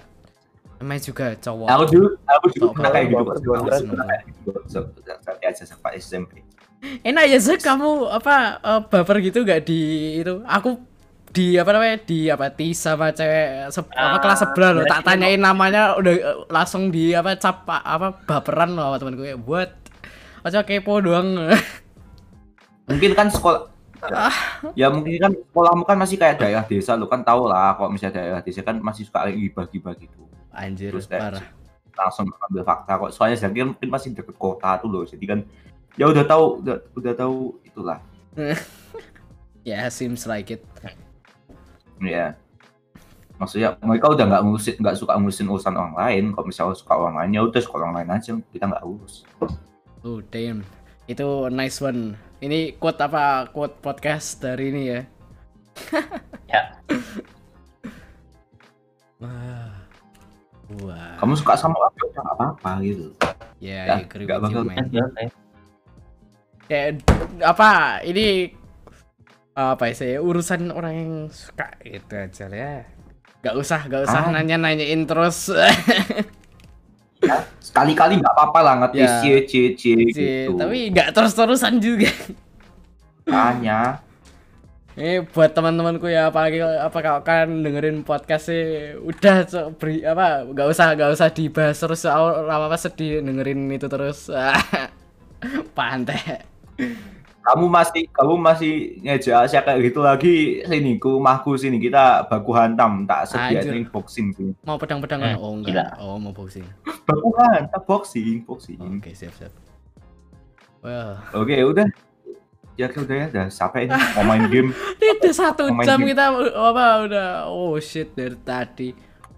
Namanya juga cowok. aku dulu aku dulu pernah kayak gitu Zaki aja sampai SMP Enak ya sih kamu apa eh, baper gitu gak di itu? Aku di apa namanya di apa ti sama cewek se- apa Ah, kelas sebelah loh. tak berarti tanyain namanya udah eh, langsung di apa cap apa baperan loh sama temen gue buat aja kepo doang. Mungkin kan sekolah ya mungkin kan sekolahmu kan masih kayak daerah desa lo kan tau lah kalau misalnya daerah desa kan masih suka kayak gibah-gibah gitu. Anjir Terus kayak parah. langsung ambil fakta kok. Soalnya Zaki mungkin masih deket kota tuh loh jadi kan ya udah tahu udah, udah tahu itulah. Ya seems like it. Ya. Maksudnya mereka udah nggak ngurusin nggak suka ngurusin urusan orang lain. Kalau misalnya suka orang lain ya udah suka orang lain aja. Kita nggak urus. Oh damn. Itu nice one ini quote apa quote podcast dari ini ya Ya. wah wah kamu suka sama ya nggak apa-apa gitu ya Ya, you, bakal- man. Ya, kayak- kayak apa ini apa ya saya urusan orang yang suka itu aja lah ya Gak usah, gak usah Ah. nanya-nanyain terus. sekali-kali nggak apa-apa lah ngetis Ya. cie cie cie gitu. Tapi nggak terus-terusan juga. tanya Ini buat teman-temanku ya apalagi apa kalau kan dengerin podcast sih udah beri apa nggak usah nggak usah dibahas terus soal lama apa sedih dengerin itu terus. Pantai kamu masih kamu masih ngejak saya kayak gitu lagi sini ke rumahku sini kita baku hantam tak Anjir. sediain boxing sini mau pedang-pedangan Hmm, oh gila. enggak oh mau boxing. Baku hantam boxing boxing. Oke siap siap. Well oke udah. Ya udah ya udah sampai ini mau main game. Udah satu main jam game. kita apa udah. Oh shit dari tadi.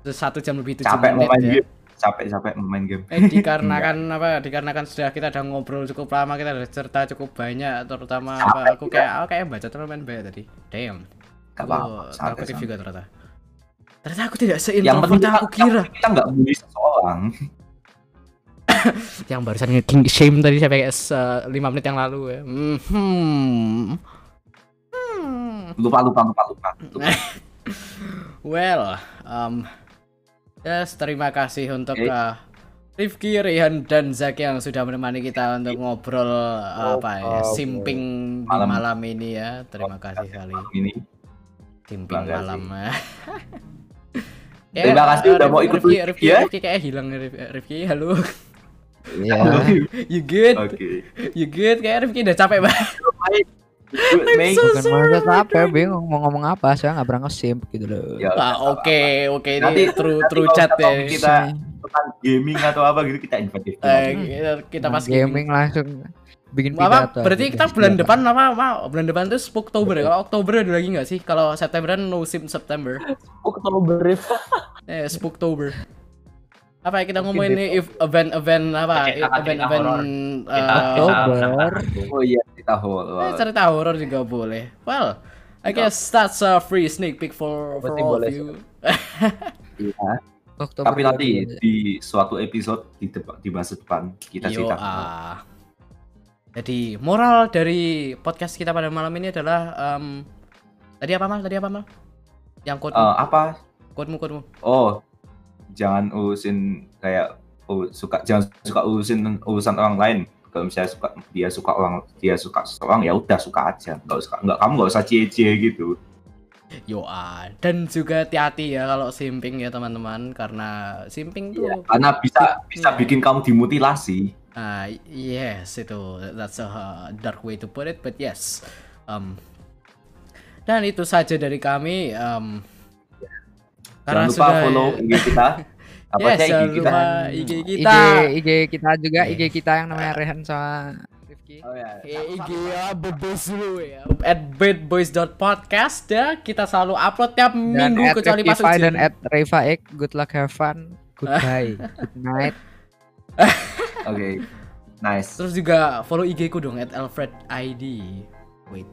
Satu jam lebih tujuh capek mau menit main ya. game capek capek mau main game Eh dikarenakan apa? Dikarenakan sudah kita udah ngobrol cukup lama, kita udah cerita cukup banyak, terutama apa? Sampai Aku kayak aku kayak baca terlalu banyak tadi. Damn. Gak Aku apa-apa santai. juga ternyata. Ternyata aku tidak yang seintrovert penting yang aku kira. kita nggak bully seseorang Yang barusan king shame tadi sampai kayak se- lima menit yang lalu ya. Hmm. Hmm. lupa lupa lupa lupa, lupa. Well, um, yes, terima kasih untuk Oke. uh, Rifki, Rehan, dan Zaki yang sudah menemani kita untuk ngobrol uh, apa ya, problem. simping di Malam. malam ini ya. Terima kasih sekali. ini Simping malam. Terima kasih udah mau ikut Rifki, Rifki, ya. Rifki kayak hilang Rif- Rifki. Halo, Ya, you good? oke You good? Kayak Rifki udah capek banget. Mei. so Bukan maksud apa, bingung mau ngomong apa, saya nggak pernah ngesimp gitu loh. Ya, Ah, oke, oke ini Nanti- true nanti true chat ya. kita tentang gaming atau apa gitu kita invite. Eh, kita, kita Nah, pas gaming langsung bikin apa pidato. berarti aja. kita bulan depan apa, apa bulan depan tuh Spooktober ya kalau Oktober ada lagi nggak sih kalau September kan no sim September Oktober eh Spooktober apa ya kita ngomongin nih if event-event apa Cerita- cerita event-event horor. eh, Oktober. Oh iya, kita hold. eh, cerita horor juga boleh well I guess that's a free sneak peek for for all of you Iya. Oktober Tapi nanti 22. di suatu episode di depan di masa depan kita Yo, cerita. ah. Jadi moral dari podcast kita pada malam ini adalah em, tadi apa mal? Tadi apa mal? Yang code Eh, apa? kodemu kodemu. Oh, jangan urusin kayak oh, suka jangan suka urusin urusan orang lain. Kalau misalnya suka dia suka orang dia suka seseorang ya udah suka aja. Nggak usah nggak kamu nggak usah cie-cie gitu. Yo ah. Dan juga hati-hati ya kalau simping ya teman-teman karena simping tuh Iya, Karena bisa bisa Iya. bikin kamu dimutilasi. ah yes itu that's a uh, dark way to put it but yes. Um, dan itu saja dari kami um, Jangan lupa follow IG kita. Apa Yes, sih jangan IG kita? IG IG, kita. IG kita juga, IG kita yang namanya Rehan sama Rifki. Oh ya. IG ya bebas dulu ya at badboys.podcast ya kita selalu upload tiap Dan minggu at kecuali pas ujian dan at Reva Ek, good luck, have fun, goodbye, good night. Oke. Nice. terus juga follow IG ku dong at Alfred ID wait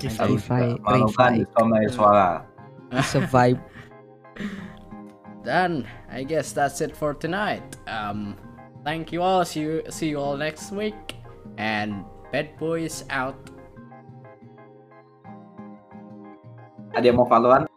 Rifai, Rifai. diskomai suara. It's dan I guess that's it for tonight. Um thank you all. See you see you all next week. And bad boys out. Ada yang mau followan?